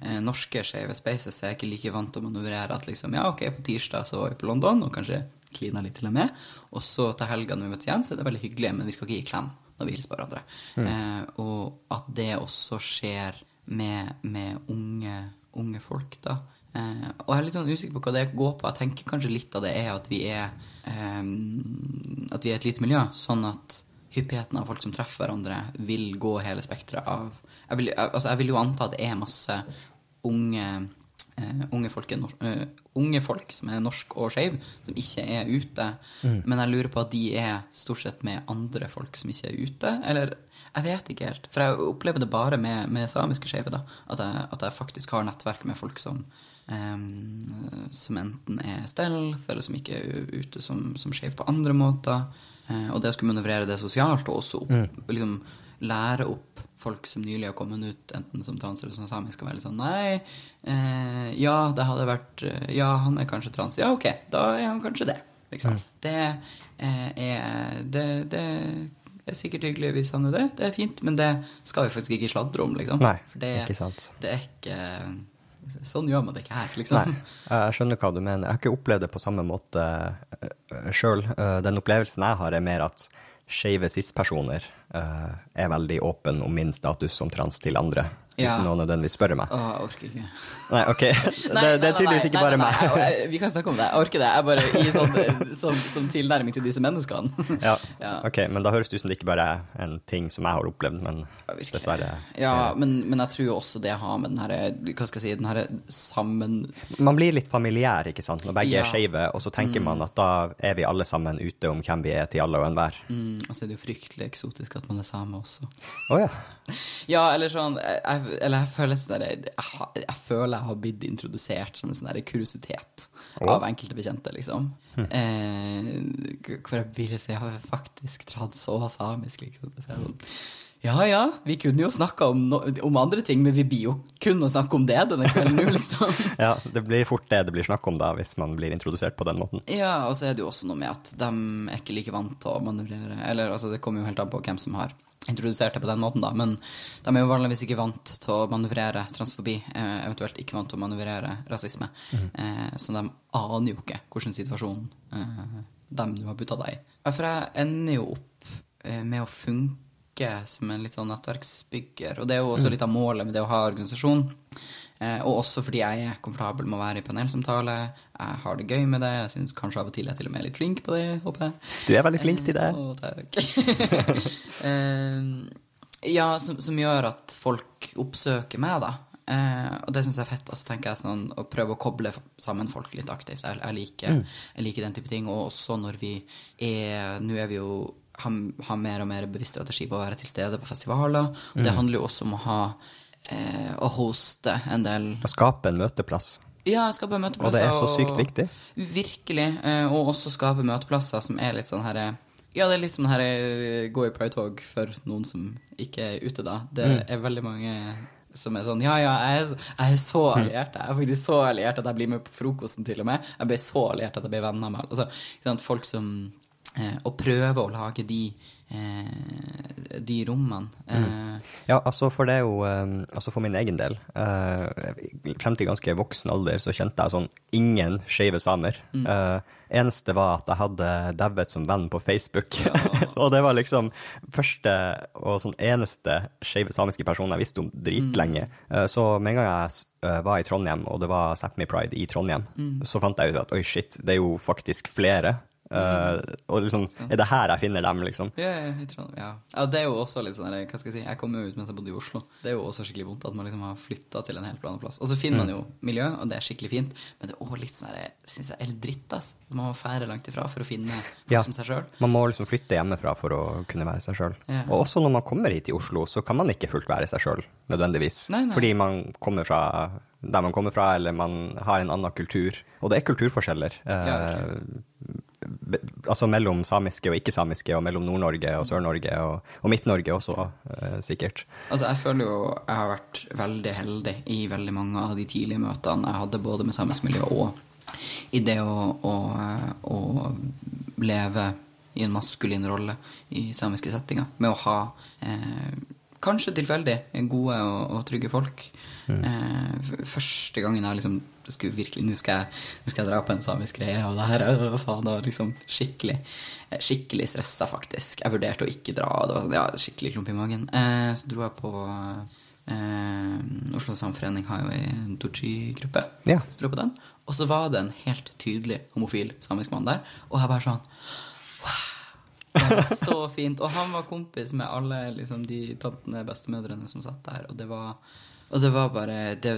eh, norske skeive spaces så er jeg ikke like vant til å manøvrere at liksom Ja, ok, på tirsdag så var vi på London, og kanskje klina litt til og med. Og så til helga når vi møtes igjen, så er det veldig hyggelig, men vi skal ikke gi klem når vi hilser på hverandre. Eh, og at det også skjer med, med unge, unge folk, da. Eh, og jeg er litt sånn usikker på hva det går på. Jeg tenker kanskje litt av det er at vi er eh, At vi er et lite miljø, sånn at hyppigheten av folk som treffer hverandre, vil gå hele spekteret av jeg vil, altså jeg vil jo anta at det er masse unge eh, unge, folk eh, unge folk som er norsk og skeiv, som ikke er ute. Men jeg lurer på at de er stort sett med andre folk som ikke er ute. Eller jeg vet ikke helt. For jeg opplever det bare med, med samiske skeive. At, at jeg faktisk har nettverk med folk som eh, som enten er stealth, eller som ikke er ute som, som skeiv på andre måter. Eh, og det å skulle manøvrere det sosialt, og også opp, liksom, lære opp folk som nylig har kommet ut, enten som trans eller som samisk, skal være litt sånn Nei, eh, ja, det hadde vært eh, Ja, han er kanskje trans. Ja, ok, da er han kanskje det. Liksom. Det, eh, er, det, det er sikkert hyggelig hvis han er det. Det er fint, men det skal vi faktisk ikke sladre om, liksom. Nei, For det, ikke sant. Det er ikke Sånn gjør man det ikke her, liksom. Nei, jeg skjønner hva du mener. Jeg har ikke opplevd det på samme måte sjøl. Den opplevelsen jeg har, er mer at skeive cis-personer eh, er veldig åpen om min status som trans til andre, Ja. uten å nødvendigvis spørre meg. Å, jeg orker ikke. Nei, OK. Det, det er tydeligvis ikke bare meg. Nei, nei, vi kan snakke om det. Jeg orker det. Jeg bare i sånn, som, som tilnærming til disse menneskene. Ja, Ja. ok, Men da høres det ut som det ikke bare er en ting som jeg har opplevd, men virkelig. dessverre Ja, men, men jeg tror også det har med den her Hva skal jeg si Den her sammen... Man blir litt familiær, ikke sant, når begge Ja. er skeive, og så tenker man at da er vi alle sammen ute om hvem vi er til alle og enhver. Mm, og så er det jo fryktelig eksotisk at man er same også. Å ja. Ja, eller sånn jeg, Eller jeg føler sånn jeg, jeg føler jeg har blitt introdusert som en sånn kuriositet oh. av enkelte bekjente, liksom. Eh, hvor jeg blir så Jeg har faktisk trans så samisk, liksom. Så jeg sånn, ja ja, vi kunne jo snakka om, no, om andre ting, men vi blir jo kun å snakke om det denne kvelden nå, liksom. ja. Det blir fort det det blir snakk om da, hvis man blir introdusert på den måten. Ja, og så er det jo også noe med at de er ikke like vant til å manøvrere Eller altså, det kommer jo helt an på hvem som har introdusert det på den måten, da. Men de er jo vanligvis ikke vant til å manøvrere transfobi, eh, eventuelt ikke vant til å manøvrere rasisme. mm. så de aner jo ikke hvilken situasjon eh, de nå har putta deg i. For jeg ender jo opp med å funke som en litt sånn nettverksbygger. Og det er jo også litt av målet med det å ha organisasjon. Eh, og også fordi jeg er komfortabel med å være i panelsamtale. Jeg har det gøy med det. Jeg syns kanskje av og til jeg er til og med litt flink på det, håper jeg. Du er veldig flink til det. Eh, Å, takk. Eh, ja, som, som gjør at folk oppsøker meg, da. Eh, og det syns jeg er fett. Og så tenker jeg sånn å prøve å koble sammen folk litt aktivt. Jeg, jeg, liker, jeg liker den type ting. Og også når vi er Nå er vi jo har, ha mer og mer bevisst strategi på å være til stede på festivaler. Og det handler jo også om å ha eh, Å hoste en del Å skape en møteplass. ja, skape møteplasser. Og det er så sykt viktig. Virkelig. eh, Og også skape møteplasser som er litt sånn her Ja, det er litt sånn her eh, gå i Pride-tog for noen som ikke er ute, da. Det Mm. er veldig mange som er sånn Ja, ja, jeg er, så- jeg er så Mm. alliert. Jeg er faktisk så alliert at jeg blir med på frokosten, til og med. Jeg ble så alliert at jeg ble venner med altså, Folk som eh, og prøve å lage de eh, de rommene. Mm. Eh, Ja, altså for det er jo eh, Altså for min egen del eh, Frem til ganske voksen alder så kjente jeg sånn ingen skeive samer. Eh, eneste var at jeg hadde David som venn på Facebook. og det var liksom første og sånn eneste skeive samiske personen jeg visste om dritlenge. Eh, så med en gang jeg var i Trondheim, og det var Sápmi Pride i Trondheim, så fant jeg ut at oi, shit, det er jo faktisk flere. Eh, og liksom, er det her jeg finner dem, liksom? Ja, ja, ja. ja, det er jo også litt sånn Hva skal jeg si, jeg kom jo ut mens jeg bodde i Oslo. Det er jo også skikkelig vondt at man liksom har flytta til en helt annen plass. Og så finner man jo miljø, og det er skikkelig fint, men det er også litt sånn syns jeg er litt dritt, ass. Man må fære langt ifra for å finne folk Ja. som seg sjøl. Man må liksom flytte hjemmefra for å kunne være seg sjøl. Og også når man kommer hit i Oslo, så kan man ikke fullt være seg sjøl, nødvendigvis. Nei, nei. Fordi man kommer fra der man kommer fra, eller man har en annen kultur. Og det er kulturforskjeller. Ja, Eh, altså mellom samiske og ikke-samiske, og mellom Nord-Norge og Sør-Norge, og, og Midt-Norge også, eh, sikkert. Altså, jeg føler jo jeg har vært veldig heldig i veldig mange av de tidlige møtene jeg hadde både med samisk miljø og i det å, å, å leve i en maskulin rolle i samiske settinger. Med å ha eh, kanskje tilfeldig gode og, og trygge folk. Eh, første gangen jeg liksom skulle virkelig, Nå skal, jeg, nå skal jeg dra på en samisk greie, og det her er hva faen, var liksom skikkelig eh, Skikkelig stressa, faktisk. Jeg vurderte å ikke dra. og Det var sånn, ja, skikkelig klump i magen. Eh, så dro jeg på Eh, Oslo Samforening har jo ei Doji-gruppe. Ja. Så dro jeg på den. Og så var det en helt tydelig homofil samisk mann der. Og jeg bare sånn! Det var så fint. Og han var kompis med alle liksom, de tantene, bestemødrene som satt der. Og det var, og det var bare det,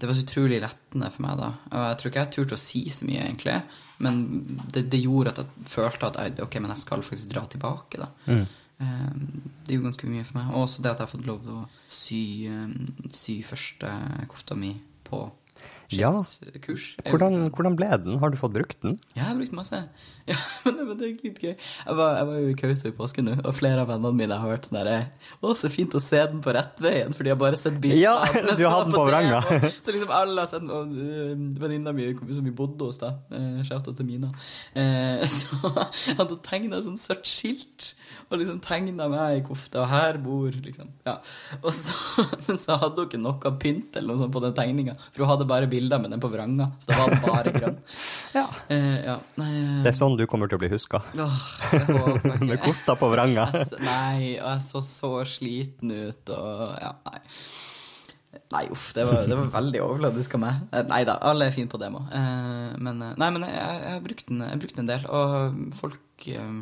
det var så utrolig lettende for meg da. Og jeg tror ikke jeg turte å si så mye, egentlig. Men det, det gjorde at jeg følte at ok, men jeg skal faktisk dra tilbake, da. Mm. Eh, Det gjorde ganske mye for meg. Og også det at jeg har fått lov til å sy, eh, sy første kofta mi på Ja. Hvordan, hvordan ble den? Har du fått brukt den? Ja, jeg har brukt masse. Ja, men det, er litt gøy. Jeg var, jeg var jo i Kautokeino i påsken nå, og flere av vennene mine har hørt sånn derre Å, så fint å se den på rettveien, for de har bare sett bilder Ja, av den. du har den på vranga. Så liksom alle har sett den, og uh, venninna mi som vi bodde hos, da, uh, shout-out til Mina, uh, så hadde hun tegna et sånt sørt skilt, og liksom tegna meg i kofta, og her bor liksom Ja. Og så, men så hadde hun ikke noe pynt eller noe sånt på den tegninga, for hun hadde bare bilder med den på vranga, så da var den bare grønn. Ja. Eh, ja, nei eh, Det er sånn du kommer til å bli huska. Åh. Med kofta på vranga. Nei, og jeg så så sliten ut, og ja, nei. Nei, uff, det var, det var veldig overfladisk av meg. Eh, Nei da, alle er fine på demo. Eh, men nei, men jeg, jeg har brukt den, jeg den en del, og folk eh,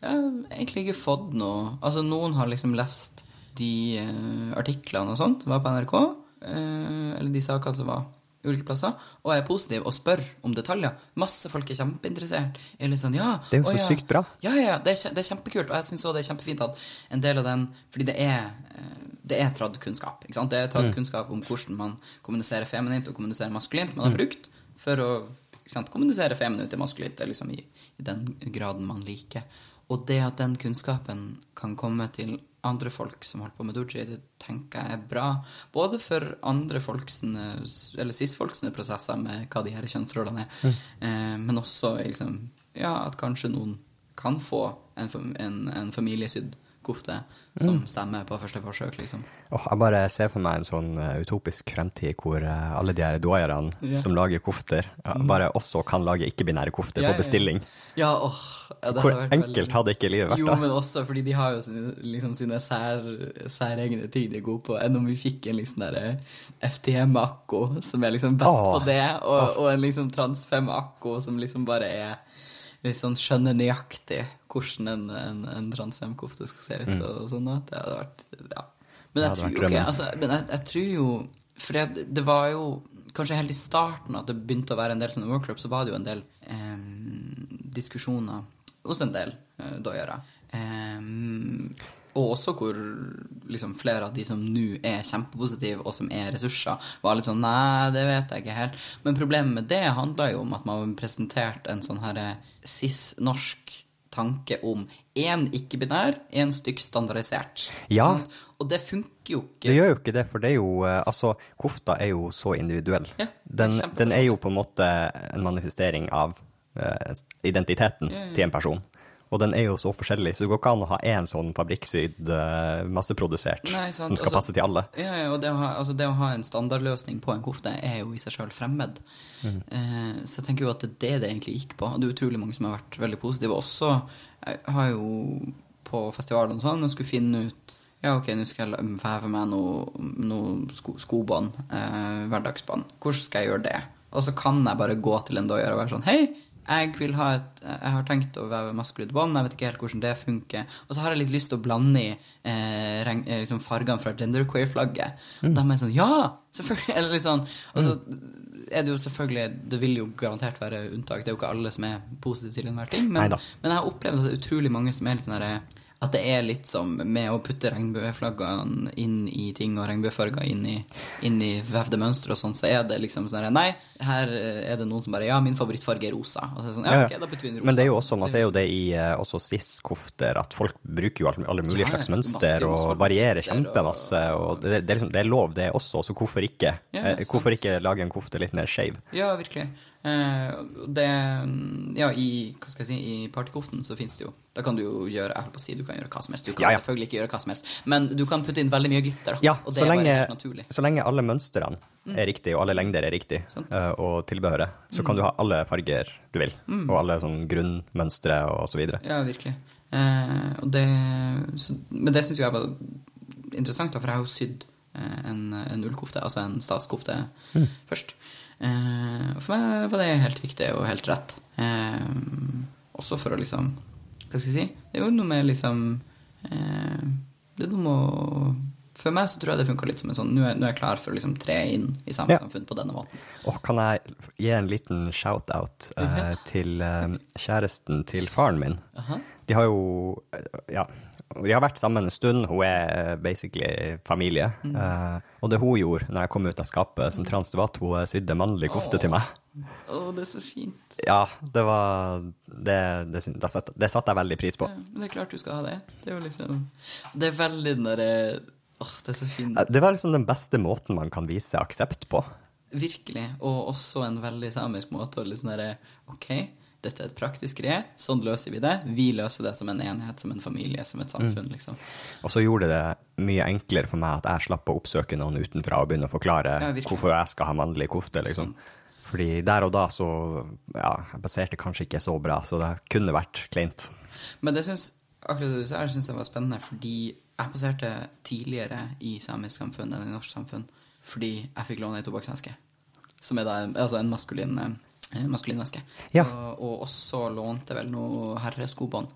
Jeg har egentlig ikke fått noe Altså, noen har liksom lest de eh, artiklene og sånt som var på NRK, eller de sakene som var ulike plasser, og er positiv og spør om detaljer. Masse folk er kjempeinteressert. Er sånn, ja, Det er jo så ja. sykt bra. Ja, ja, det er, det er kjempekult, og jeg syns òg det er kjempefint at en del av den Fordi det er, eh, det er tradd-kunnskap. ikke sant? Det er tradd-kunnskap om hvordan man kommuniserer feminint og kommuniserer maskulint. Man har brukt for å sant, kommunisere feminint og maskulint liksom i, i den graden man liker. Og det at den kunnskapen kan komme til andre folk som holder på med doji, det tenker jeg er bra. Både for andre folks, eller cis-folks prosesser med hva de her kjønnsrollene er, eh, men også liksom, ja, at kanskje noen kan få en, en, en familiesydd kofte som stemmer på første forsøk, liksom. Oh, jeg bare ser for meg en sånn eh, utopisk fremtid hvor eh, alle de her doaierne yeah. som lager kofter, ja, bare også kan lage ikke-binære kofter ja, på bestilling. Ja, åh. Ja, Hvor enkelt veldig- hadde ikke livet vært Jo, men også fordi de har jo sine, liksom sine sær, særegne ting de er gode på. Enn om vi fikk en liksom derre FTM-akko som er liksom best oh, på det, og, og en liksom Trans5-akko som liksom bare er litt sånn skjønne nøyaktig hvordan en, en, en Trans5-kofte skal se ut og sånn. Det hadde vært Ja. Men jeg tror vært jo altså, Men jeg, jeg tror jo For det, det var jo Kanskje helt i starten at det begynte å være en del sånne workshops, så var det jo en del eh, diskusjoner hos en del eh, doiere. Eh, og også hvor liksom, flere av de som nå er kjempepositive, og som er ressurser, var litt sånn Nei, det vet jeg ikke helt. Men problemet med det handla jo om at man har presentert en sånn her cis-norsk tanke om én ikke-binær, én stykk standardisert. Ja. Og det funker jo ikke. Det gjør jo ikke det, for det er jo eh, Altså, kofta er jo så individuell. Ja, den, den er jo på en måte en manifestering av uh, identiteten Ja, ja. til en person. Og den er jo så forskjellig, så det går ikke an å ha én sånn fabrikksydd, uh, masseprodusert, Nei, som skal altså- passe til alle. Ja, ja, og det å, ha, altså det å ha en standardløsning på en kofte er jo i seg sjøl fremmed. Mm. Eh, så jeg tenker jo at det er det det egentlig gikk på. Og det er utrolig mange som har vært veldig positive. Også jeg har jo på festivalen og sånn og skulle finne ut ja, ok, nå skal jeg veve meg noe, noe sko, skobånd, eh, hverdagsbånd. Hvordan skal jeg gjøre det? Og så kan jeg bare gå til en doier og være sånn Hei, jeg vil ha et Jeg har tenkt å veve maskulint bånd, jeg vet ikke helt hvordan det funker. Og så har jeg litt lyst til å blande i eh, eh, liksom fargene fra genderqueer-flagget. Mm. Da er jeg sånn Ja! Selvfølgelig! Eller litt sånn. Og så er det jo selvfølgelig Det vil jo garantert være unntak. Det er jo ikke alle som er positive til enhver ting. Men, men jeg har opplevd at det er utrolig mange som er litt sånn herre at det er litt som med å putte regnbueflaggene inn i ting, og regnbuefarger inn i, inn i vevde mønstre og sånn, så er det liksom sånn Nei, her er det noen som bare Ja, min favorittfarge er rosa. Og så er det sånn, ja, ok, da putter vi inn rosa. Men det er jo også, man ser jo det i eh, også cis-kofter, at folk bruker jo alle, alle mulige Ja, slags mønster og varierer kjempemasse. Og det, det, er liksom, det er lov, det også, så hvorfor ikke? Ja, eh, hvorfor ikke lage en kofte litt mer skeiv? Ja, virkelig. Eh, det Ja, i hva skal jeg si, i partykoften så fins det jo Da kan du jo gjøre Jeg holdt på å si du kan gjøre hva som helst. Du kan Ja, ja. selvfølgelig ikke gjøre hva som helst, men du kan putte inn veldig mye glitter, da. Ja, og det så er lenge, bare helt naturlig. Mm. så lenge alle mønstrene er riktige, og alle lengder er riktige, Sant. eh, og tilbehøret, så kan du ha alle farger du vil, Mm. og alle sånn grunnmønstre og så videre. Ja, virkelig. Eh, det, så, men det syns jo jeg var interessant, da, for jeg har jo sydd en, en ullkofte, altså en statskofte, først. Eh, for meg var det helt viktig og helt rett. Eh, også for å liksom Hva skal jeg si? Det er jo noe med liksom eh, Det er noe med å For meg så tror jeg det funka litt som en sånn Nå er, nå er jeg klar for å liksom tre inn i Ja. samfunn på denne måten. Og kan jeg gi en liten shout-out eh, til eh, kjæresten til faren min? De har jo Ja, vi har vært sammen en stund. Hun er eh, basically familie. Eh, og det hun gjorde når jeg kom ut av skapet som trans, det var at hun eh, sydde mannlig kofte til meg. Å, det er så fint. Ja, det var Det, det, det, satte, det satte jeg veldig pris på. Ja, men det er klart du skal ha det. Det er jo liksom Det er veldig den derre Åh, det er så fint. Det var liksom den beste måten man kan vise aksept på. Virkelig. Og også en veldig samisk måte å liksom derre OK, dette er et praktisk greie. Sånn løser vi det. Vi løser det som en enhet, som en familie, som et samfunn, liksom. Og så gjorde det mye enklere for meg at jeg slapp å oppsøke noen utenfra og begynne å forklare Ja, hvorfor jeg skal ha mannlig kofte, liksom. Fordi der og da så Ja, jeg baserte kanskje ikke så bra, så det kunne vært kleint. Men det syns akkurat det du sa, syns jeg var spennende, fordi jeg passerte tidligere i samisk samfunn enn i norsk samfunn fordi jeg fikk låne ei tobakksveske. Som er da en, altså en maskulin, eh, maskulin veske. Ja. Og, og også lånte vel noe herreskobånd.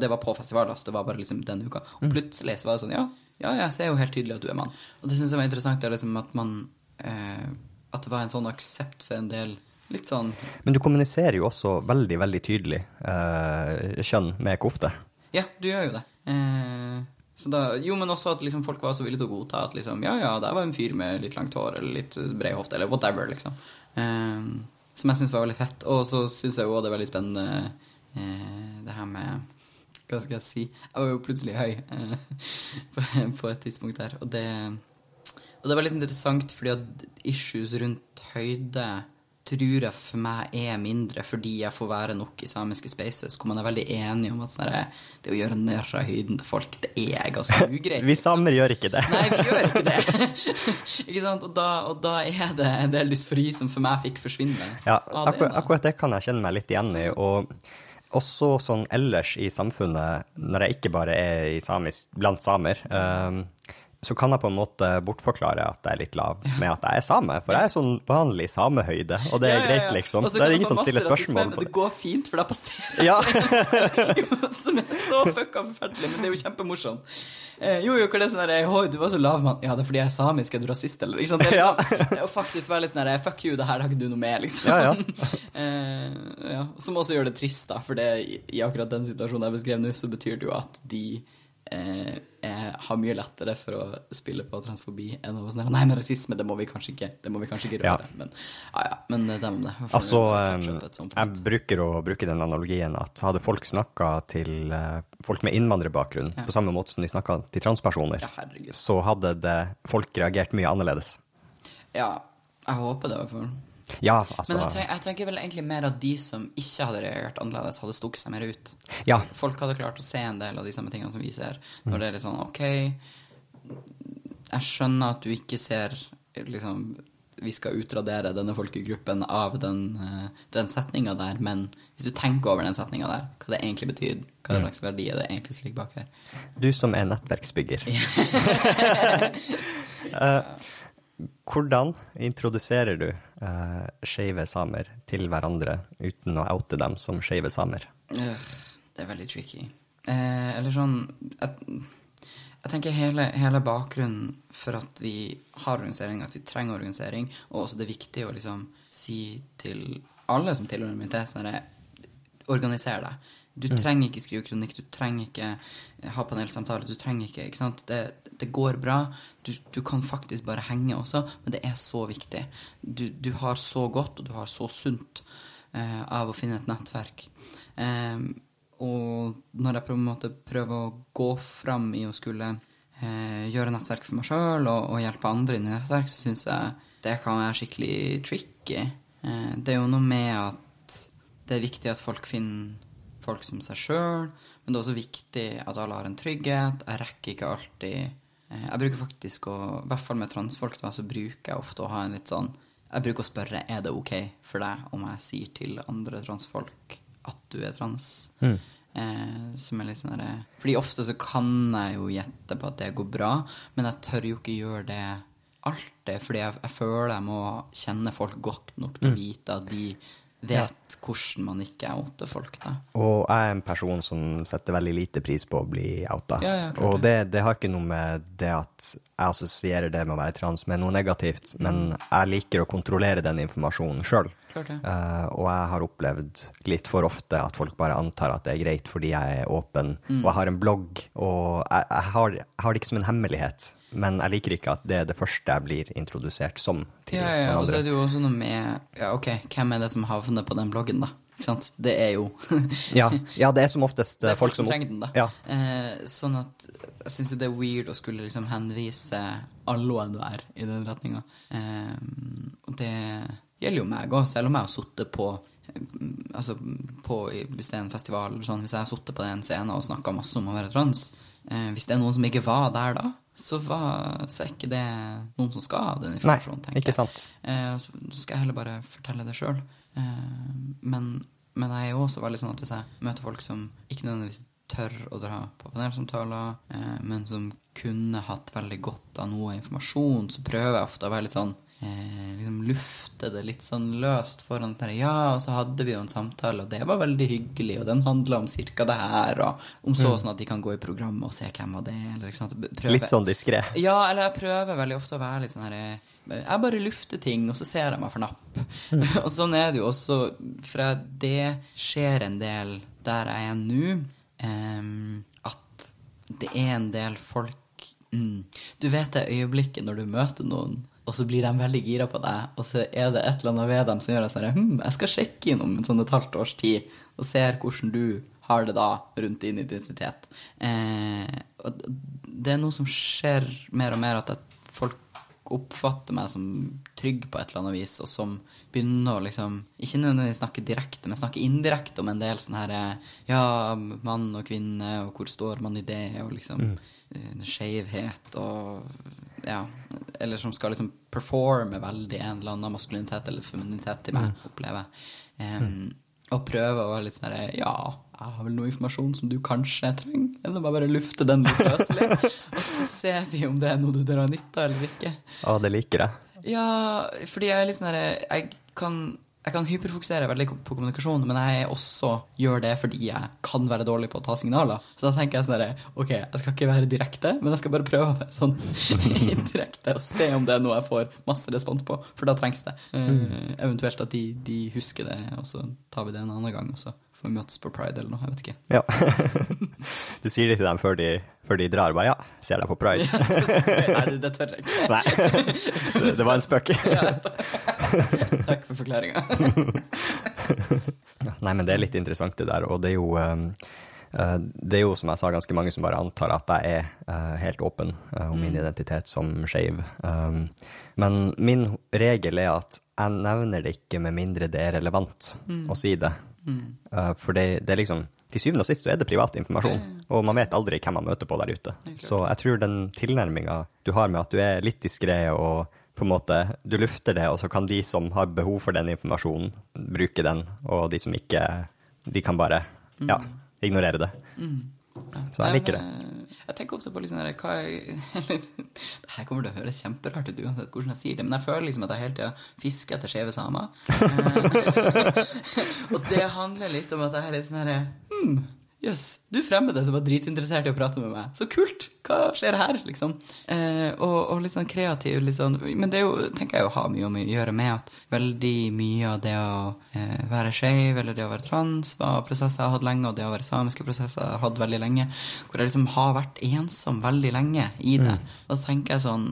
Det var på festival, altså. Det var bare liksom denne uka. Og plutselig så var det sånn Ja, ja, jeg ser jo helt tydelig at du er mann. Og det syns jeg var interessant, det er liksom at man eh, At det var en sånn aksept for en del litt sånn Men du kommuniserer jo også veldig, veldig tydelig eh, kjønn med kofte. Ja, du gjør jo det. Eh, så da, jo, men også at liksom folk var så villige til å godta at liksom, ja, ja, der var en fyr med litt langt hår eller litt bred hofte, eller whatever, liksom. Eh, som jeg syns var veldig fett. Og så syns jeg òg det er veldig spennende eh, det her med Hva skal jeg si? Jeg var jo plutselig høy eh, på, på et tidspunkt der, og det Og det var litt interessant fordi at issues rundt høyde tror jeg for meg er mindre fordi jeg får være nok i samiske spaces, hvor man er veldig enig om at sånn der, det å gjøre narr av høyden til folk, det er ganske ugreit. Vi samer gjør ikke det. Nei, vi gjør ikke det. ikke sant? Og da, og da er det en del dysfori som for meg fikk forsvinne. Ja, akkur det akkurat, det. kan jeg kjenne meg litt igjen i. Og også sånn ellers i samfunnet, når jeg ikke bare er i samisk, blant samer, ehm, så kan jeg på en måte bortforklare at jeg er litt lav med at jeg er same. For jeg er sånn vanlig samehøyde, og det er Ja, ja, ja. greit, liksom. Så Det er ingen som stiller spørsmål på Det det. går fint, for da passerer Ja. som er så fucka forferdelig, men det er jo kjempemorsomt. Eh, jo, jo, hva er det sånn der Hoi, du var så lav, mann. Ja, det er fordi jeg er samisk, er du rasist, eller? Ikke sant? Det er Ja. liksom, er faktisk være litt sånn der Fuck you, det her har ikke du noe med, liksom. Ja, ja. eh, ja. Som også gjør det trist, da, for det, i, i akkurat den situasjonen jeg beskrev nå, så betyr det jo at de eh, er, har mye lettere for å spille på transfobi enn å sånn Nei, men rasisme, det må vi kanskje ikke Det må vi kanskje ikke Ja. Men ja, ja, men det er om det. Altså, sånt jeg bruker å bruke den analogien at hadde folk snakka til eh, folk med innvandrerbakgrunn på samme måte som de snakka til transpersoner, Ja, så hadde det, folk reagert mye annerledes. Ja, jeg håper det, i hvert fall. Ja, altså Men jeg, tenk, jeg tenker vel egentlig mer at de som ikke hadde reagert annerledes, hadde stukket seg mer ut. Ja. Folk hadde klart å se en del av de samme tingene som vi ser. Når det er litt sånn OK, jeg skjønner at du ikke ser liksom vi skal utradere denne folkegruppen av den, eh, den setninga der, men hvis du tenker over den setninga der, hva det egentlig betyr, hva slags verdi er det egentlig ligger bak her Du som er nettverksbygger. Eh, hvordan introduserer du uh, skeive samer til hverandre uten å oute dem som skeive samer? Det er veldig tricky. Eh, eller sånn jeg, jeg tenker hele, hele bakgrunnen for at vi har organisering, at vi trenger organisering, og også det er viktig å liksom si til alle som tilhører en minoritet sånn herre, Organiser deg. Du trenger ikke skrive kronikk, du trenger ikke eh, ha panelsamtale, du trenger ikke ikke sant? Det, det går bra. Du, du kan faktisk bare henge også, men det er så viktig. Du, du har så godt, og du har så sunt eh, av å finne et nettverk. Eh, og når jeg på en måte prøver å gå fram i å skulle eh, gjøre nettverk for meg sjøl og, og hjelpe andre inn i nettverk, så syns jeg det kan være skikkelig tricky. Eh, det er jo noe med at det er viktig at folk finner folk som seg sjøl, men det er også viktig at alle har en trygghet. Jeg rekker ikke alltid eh, Jeg bruker faktisk å I hvert fall med transfolk, da, så bruker jeg ofte å ha en litt sånn Jeg bruker å spørre er det ok for deg om jeg sier til andre transfolk at du er trans. Eh, som er litt sånn der, Fordi ofte så kan jeg jo gjette på at det går bra, men jeg tør jo ikke gjøre det alltid, fordi jeg, jeg føler jeg må kjenne folk godt nok til å vite at de vet hvordan man ikke outer folk, da. Og jeg er en person som setter veldig lite pris på å bli outa. Ja, ja, og det, det har ikke noe med det at jeg assosierer det med å være trans med noe negativt, men jeg liker å kontrollere den informasjonen sjøl. Uh, og jeg har opplevd litt for ofte at folk bare antar at det er greit fordi jeg er åpen, Mm. og jeg har en blogg, og jeg, jeg, har, jeg har det ikke som en hemmelighet. Men jeg liker ikke at det er det første jeg blir introdusert som. til Ja, ja, ja. og så er det jo også noe med Ja, ok, hvem er det som havner på den bloggen, da? Ikke sant? Det er jo Ja, ja, det er som oftest Det eh, er folk som trenger den, da. Ja. Eh, sånn at jeg syns jo det er weird å skulle liksom henvise alle og enhver i den retninga. Eh, og det gjelder jo meg òg, selv om jeg har sittet på eh, Altså på, hvis det er en festival eller sånn, hvis jeg har sittet på den scenen og snakka masse om å være trans eh, Hvis det er noen som ikke var der da, så, var, så er ikke det noen som skal ha den Nei, informasjonen, tenker ikke jeg. sant. Eh, så skal jeg heller bare fortelle det sjøl. Eh, men, men jeg er jo også veldig sånn at hvis jeg møter folk som ikke nødvendigvis tør å dra på panelsamtaler, eh, men som kunne hatt veldig godt av noe informasjon, så prøver jeg ofte å være litt sånn eh, liksom lufte det litt sånn løst foran der. Ja, og så hadde vi jo en samtale, og det var veldig hyggelig, og den handla om cirka det her, og om så sånn at de kan gå i programmet og se hvem var det, eller ikke sant. Prøve- Litt sånn diskré. ja, eller jeg prøver veldig ofte å være litt sånn her eh, Jeg bare lufter ting, og så ser jeg meg for napp. og sånn er det jo også, for det skjer en del der jeg er nå, um, at det er en del folk mm, Du vet det øyeblikket når du møter noen, og så blir de veldig gira på deg, og så er det et eller annet ved dem som gjør at sånn, hm, jeg skal sjekke inn om en sånn et halvt års tid, og ser hvordan du har det da rundt din identitet. Eh, og det er noe som skjer mer og mer, at folk oppfatter meg som trygg på et eller annet vis, og som begynner å liksom Ikke nødvendigvis snakke direkte, men snakke indirekte om en del sånn her eh, Ja, mann og kvinne, og hvor står man i det, og liksom mm. Skeivhet og Ja. Eller som skal liksom performe veldig en eller annen maskulinitet eller femininitet til meg, opplever jeg. Em, og prøve å være litt sånn Ja, jeg har vel noe informasjon som du kanskje trenger. Eller bare, bare lufte den litt løselig. og så ser vi om det er noe du drar nytte av eller ikke. Å, det liker jeg. Ja, fordi jeg er litt sånn herre Jeg kan, jeg kan hyperfokusere veldig på kommunikasjon, men jeg også gjør det fordi jeg kan være dårlig på å ta signaler. Så da tenker jeg sånn herre Ok, jeg skal ikke være direkte, men jeg skal bare prøve å være sånn indirekte og se om det er noe jeg får masse respons på, for da trengs det. Uh, eventuelt at de, de husker det, og så tar vi det en annen gang, og så får møtes på pride eller noe. Jeg vet ikke. Ja. Du sier det til dem før de, før de drar, bare ja, ser deg på pride. Nei, det, det tør jeg ikke. Nei, det, det var en spøk. Takk for forklaringa. Nei, men det er litt interessant det der, og det er jo um, eh, det er jo, som jeg sa, ganske mange som bare antar at jeg er eh, helt åpen eh, om min identitet som skeiv. Um, men min regel er at jeg nevner det ikke med mindre det er relevant å si det. Eh, for det, det er liksom Til syvende og sist så er det privat informasjon, og man vet aldri hvem man møter på der ute. Så jeg tror den tilnærminga du har med at du er litt diskré og på en måte, du lufter det, og så kan de som har behov for den informasjonen, bruke den, og de som ikke, de kan bare, ja, ignorere det. Så jeg liker det. Eh, Jeg tenker ofte på liksom der, hva jeg, Det her kommer til å høres kjemperart ut uansett hvordan jeg sier det, men jeg føler liksom at jeg hele tida fisker etter skeive samer. Eh, og det handler litt om at jeg er litt sånn herre Hm, jøss, du fremmede som var dritinteressert i å prate med meg. Så kult! Hva skjer her, liksom? Eh, og, og litt sånn kreativ, litt sånn Men det jo, tenker jeg jo har mye å gjøre med at veldig mye av det å eh, være skeiv eller det å være trans var prosesser jeg har hatt lenge, og det å være samiske prosesser jeg har hatt veldig lenge, hvor jeg liksom har vært ensom veldig lenge i det. Da tenker jeg sånn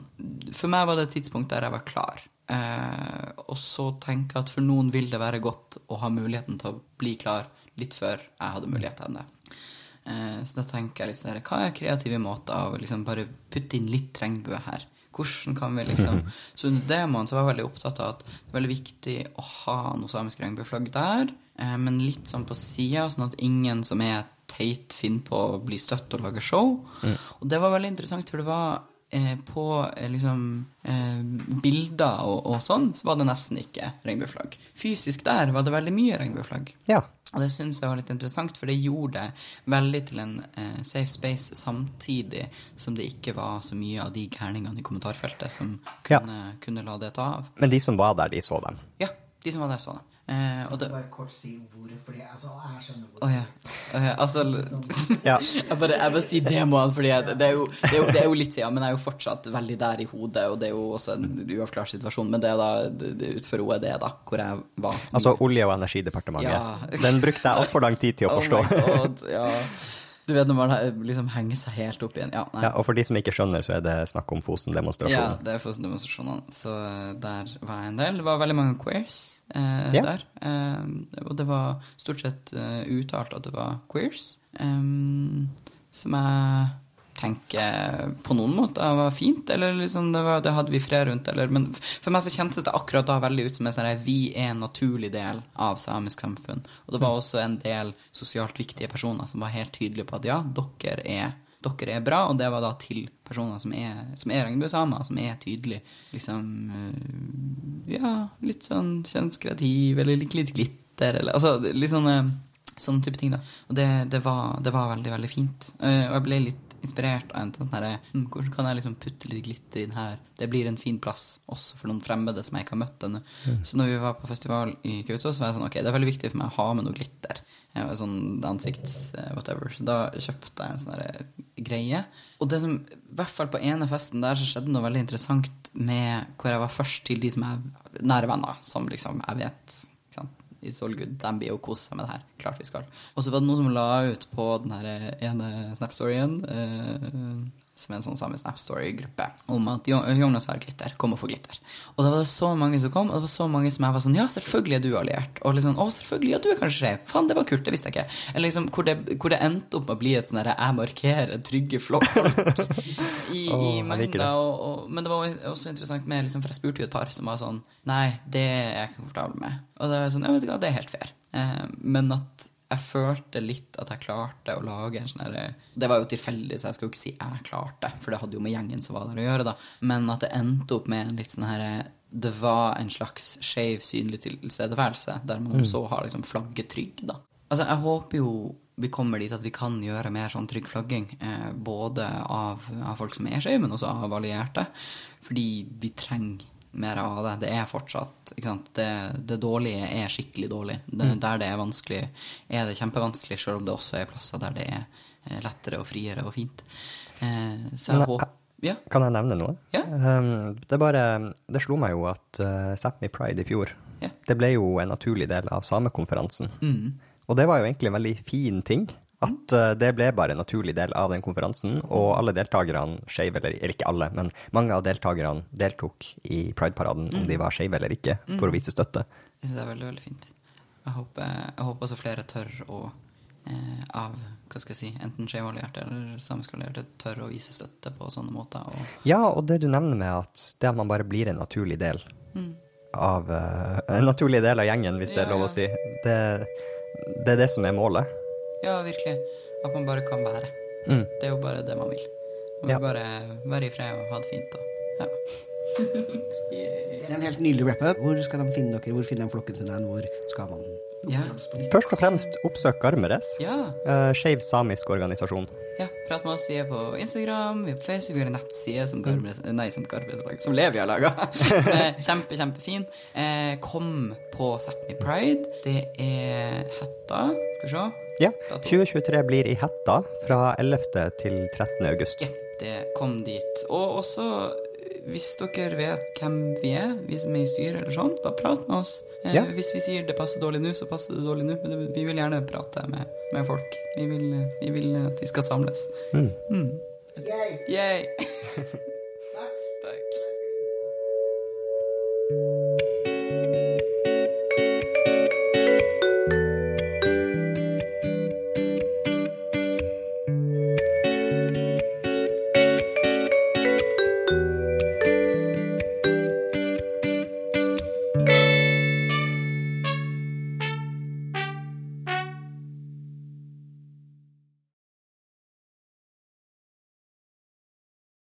For meg var det et tidspunkt der jeg var klar. Eh, og så tenker jeg at for noen vil det være godt å ha muligheten til å bli klar litt før jeg hadde mulighet til det. Eh, så da tenker jeg litt sånn Hva er kreative måter å liksom bare putte inn litt regnbue her? Hvordan kan vi liksom Så under demoen så var jeg veldig opptatt av at det er veldig viktig å ha noe samisk regnbueflagg der, eh, men litt sånn på sida, sånn at ingen som er teit, finner på å bli støtt og lage show. Og det var veldig interessant, for det var eh, på eh, liksom eh, bilder og, og sånn, så var det nesten ikke regnbueflagg. Fysisk der var det veldig mye regnbueflagg. Ja. Og det syns jeg var litt interessant, for det gjorde det veldig til en eh, safe space samtidig som det ikke var så mye av de gærningene i kommentarfeltet som Ja. kunne, kunne la det ta av. Men de som var der, de så dem. Ja, de som var der, så det. Eh, og det Bare kort si hvor, det altså, jeg skjønner hvor oh, ja. Eh, altså Ja. jeg, bare, jeg bare sier demoene, fordi jeg, det, er jo, det, er jo, det er jo litt siden, men jeg er jo fortsatt veldig der i hodet, og det er jo også en uavklart situasjon. Men det er da det, det utenfor OED, da, hvor jeg var. Altså Olje- og energidepartementet. Ja. Den brukte jeg altfor lang tid til å forstå. Oh my God, ja. Du vet når man liksom henger seg helt opp igjen. Ja. Ja, og for de som ikke skjønner, så er det snakk om Ja, Fosen-demonstrasjonen. det er Fosen-demonstrasjonene. Så eh, der var jeg en del. Det var veldig mange queers eh, yeah. der. Eh, og det var stort sett uh, uttalt at det var queers. Um, som jeg tenker på noen måter var fint. Eller liksom det, var, det hadde vi fred rundt. Eller, men for meg så kjentes det akkurat da veldig ut som en sånn vi er en naturlig del av samisk samfunn. Og det var også en del sosialt viktige personer som var helt tydelige på at ja, dere er dere er bra, og det var da til personer som er, som er regnbuesamer, som er tydelig liksom øh, Ja, litt sånn kjønnskreativ, eller litt, litt glitter, eller altså litt sånn Sånne Sånn type ting, da. Og det, det, var, det var veldig, veldig fint. Eh, og jeg ble litt inspirert av en sånn herre hm, Hvordan kan jeg liksom putte litt glitter inn her? Det blir en fin plass, også for noen fremmede som jeg ikke har møtt ennå. Så når vi var på festival i Kautokeino, så var jeg sånn Ok, det er veldig viktig for meg å ha med noe glitter. Jeg var sånn ansikts... eh, whatever. Så da kjøpte jeg en sånn greie. Og det som, i hvert fall på ene festen der, så skjedde noe veldig interessant med hvor jeg var først til de som er nære venner, som liksom jeg vet? It's all good. De blir jo kose seg med det her. Klart vi skal. Og så var det noen som la ut på den ene Snap-storyen, eh, som er en sånn samme Snap-story-gruppe, om at Jonas har glitter. Kom og få glitter. Og da var det så mange som kom, og det var så mange som jeg var sånn Ja, selvfølgelig er du alliert. Og liksom Å, selvfølgelig, ja, du er kanskje skeiv. Faen, det var kult, det visste jeg ikke. Eller liksom hvor det, hvor det endte opp med å bli et sånn herre Jeg markerer trygge folk i, i liker mengder. det. Og, og, men det var også interessant med liksom, For jeg spurte jo et par som var sånn Nei, det er jeg ikke komfortabel med. Og det var sånn, ja, vet du hva, det er helt fair. Eh, men at jeg følte litt at jeg klarte å lage en sånn herre Det var jo tilfeldig, så jeg skal jo ikke si jeg klarte, for det hadde jo med gjengen som var der å gjøre, da. Men at det endte opp med en litt sånn herre Det var en slags skeiv synlig tilstedeværelse, der man også har liksom flagget trygg, da. Altså, jeg håper jo vi kommer dit at vi kan gjøre mer sånn trygg flagging. Eh, både av, av folk som er skeive, men også av allierte. Fordi vi trenger mer av det. Det er fortsatt? Det, det dårlige er skikkelig dårlig. Det, Der det er vanskelig, er det kjempevanskelig, selv om det også er plasser der det er eh, lettere og friere og fint. Eh, så jeg Men, håper Ja. Kan jeg nevne noe? Ja. Um, det, bare, det slo meg jo at uh, Sápmi Pride i fjor Ja. det ble jo en naturlig del av samekonferansen. Mm. Og det var jo egentlig en veldig fin ting. At uh, det ble bare en naturlig del av den konferansen, og alle deltakerne, skeive eller, eller ikke alle, men mange av deltakerne deltok i Pride-paraden om de var skeive eller ikke, for å vise støtte. Jeg synes det er veldig, veldig fint. Jeg håper, jeg håper også flere tør å eh, av hva skal jeg si, enten skeivallierte eller samiske allierte tør å vise støtte på sånne måter. Og, Ja, og det du nevner med at det at man bare blir en naturlig del av uh, En naturlig del av gjengen, hvis det er Ja, lov å si. Det, det er det som er målet. Ja, virkelig. At man bare kan være. Mm. Det er jo bare det man vil. Man vil bare være i fred og ha det fint. Og, ja. Det er en helt nydelig wrap-up. Hvor skal de finne dere? Hvor finner de flokken sin? Hvor skal man Ja. Først og fremst oppsøk Garmeres. ja. Uh, Skeiv samisk organisasjon. Ja, prat med oss. Vi er på Instagram, vi er på Facebook, vi har en nettside som Garmes, nei, som laget, som Levi har laga. som er kjempe, kjempefin. Eh, kom på Sápmi Pride. Det er hetta. Skal vi se. Ja, 2023 blir i Hetta fra 11. til 13. august. Ja, det kom dit. Og også, hvis dere vet hvem vi er, vi som er i styret eller sånn, bare prat med oss. Eh, Ja. Hvis vi sier det passer dårlig nå, så passer det dårlig nå. Men vi vil gjerne prate med, med folk. Vi vil, vi vil at vi skal samles. Mm. Mm. Yay! Yay!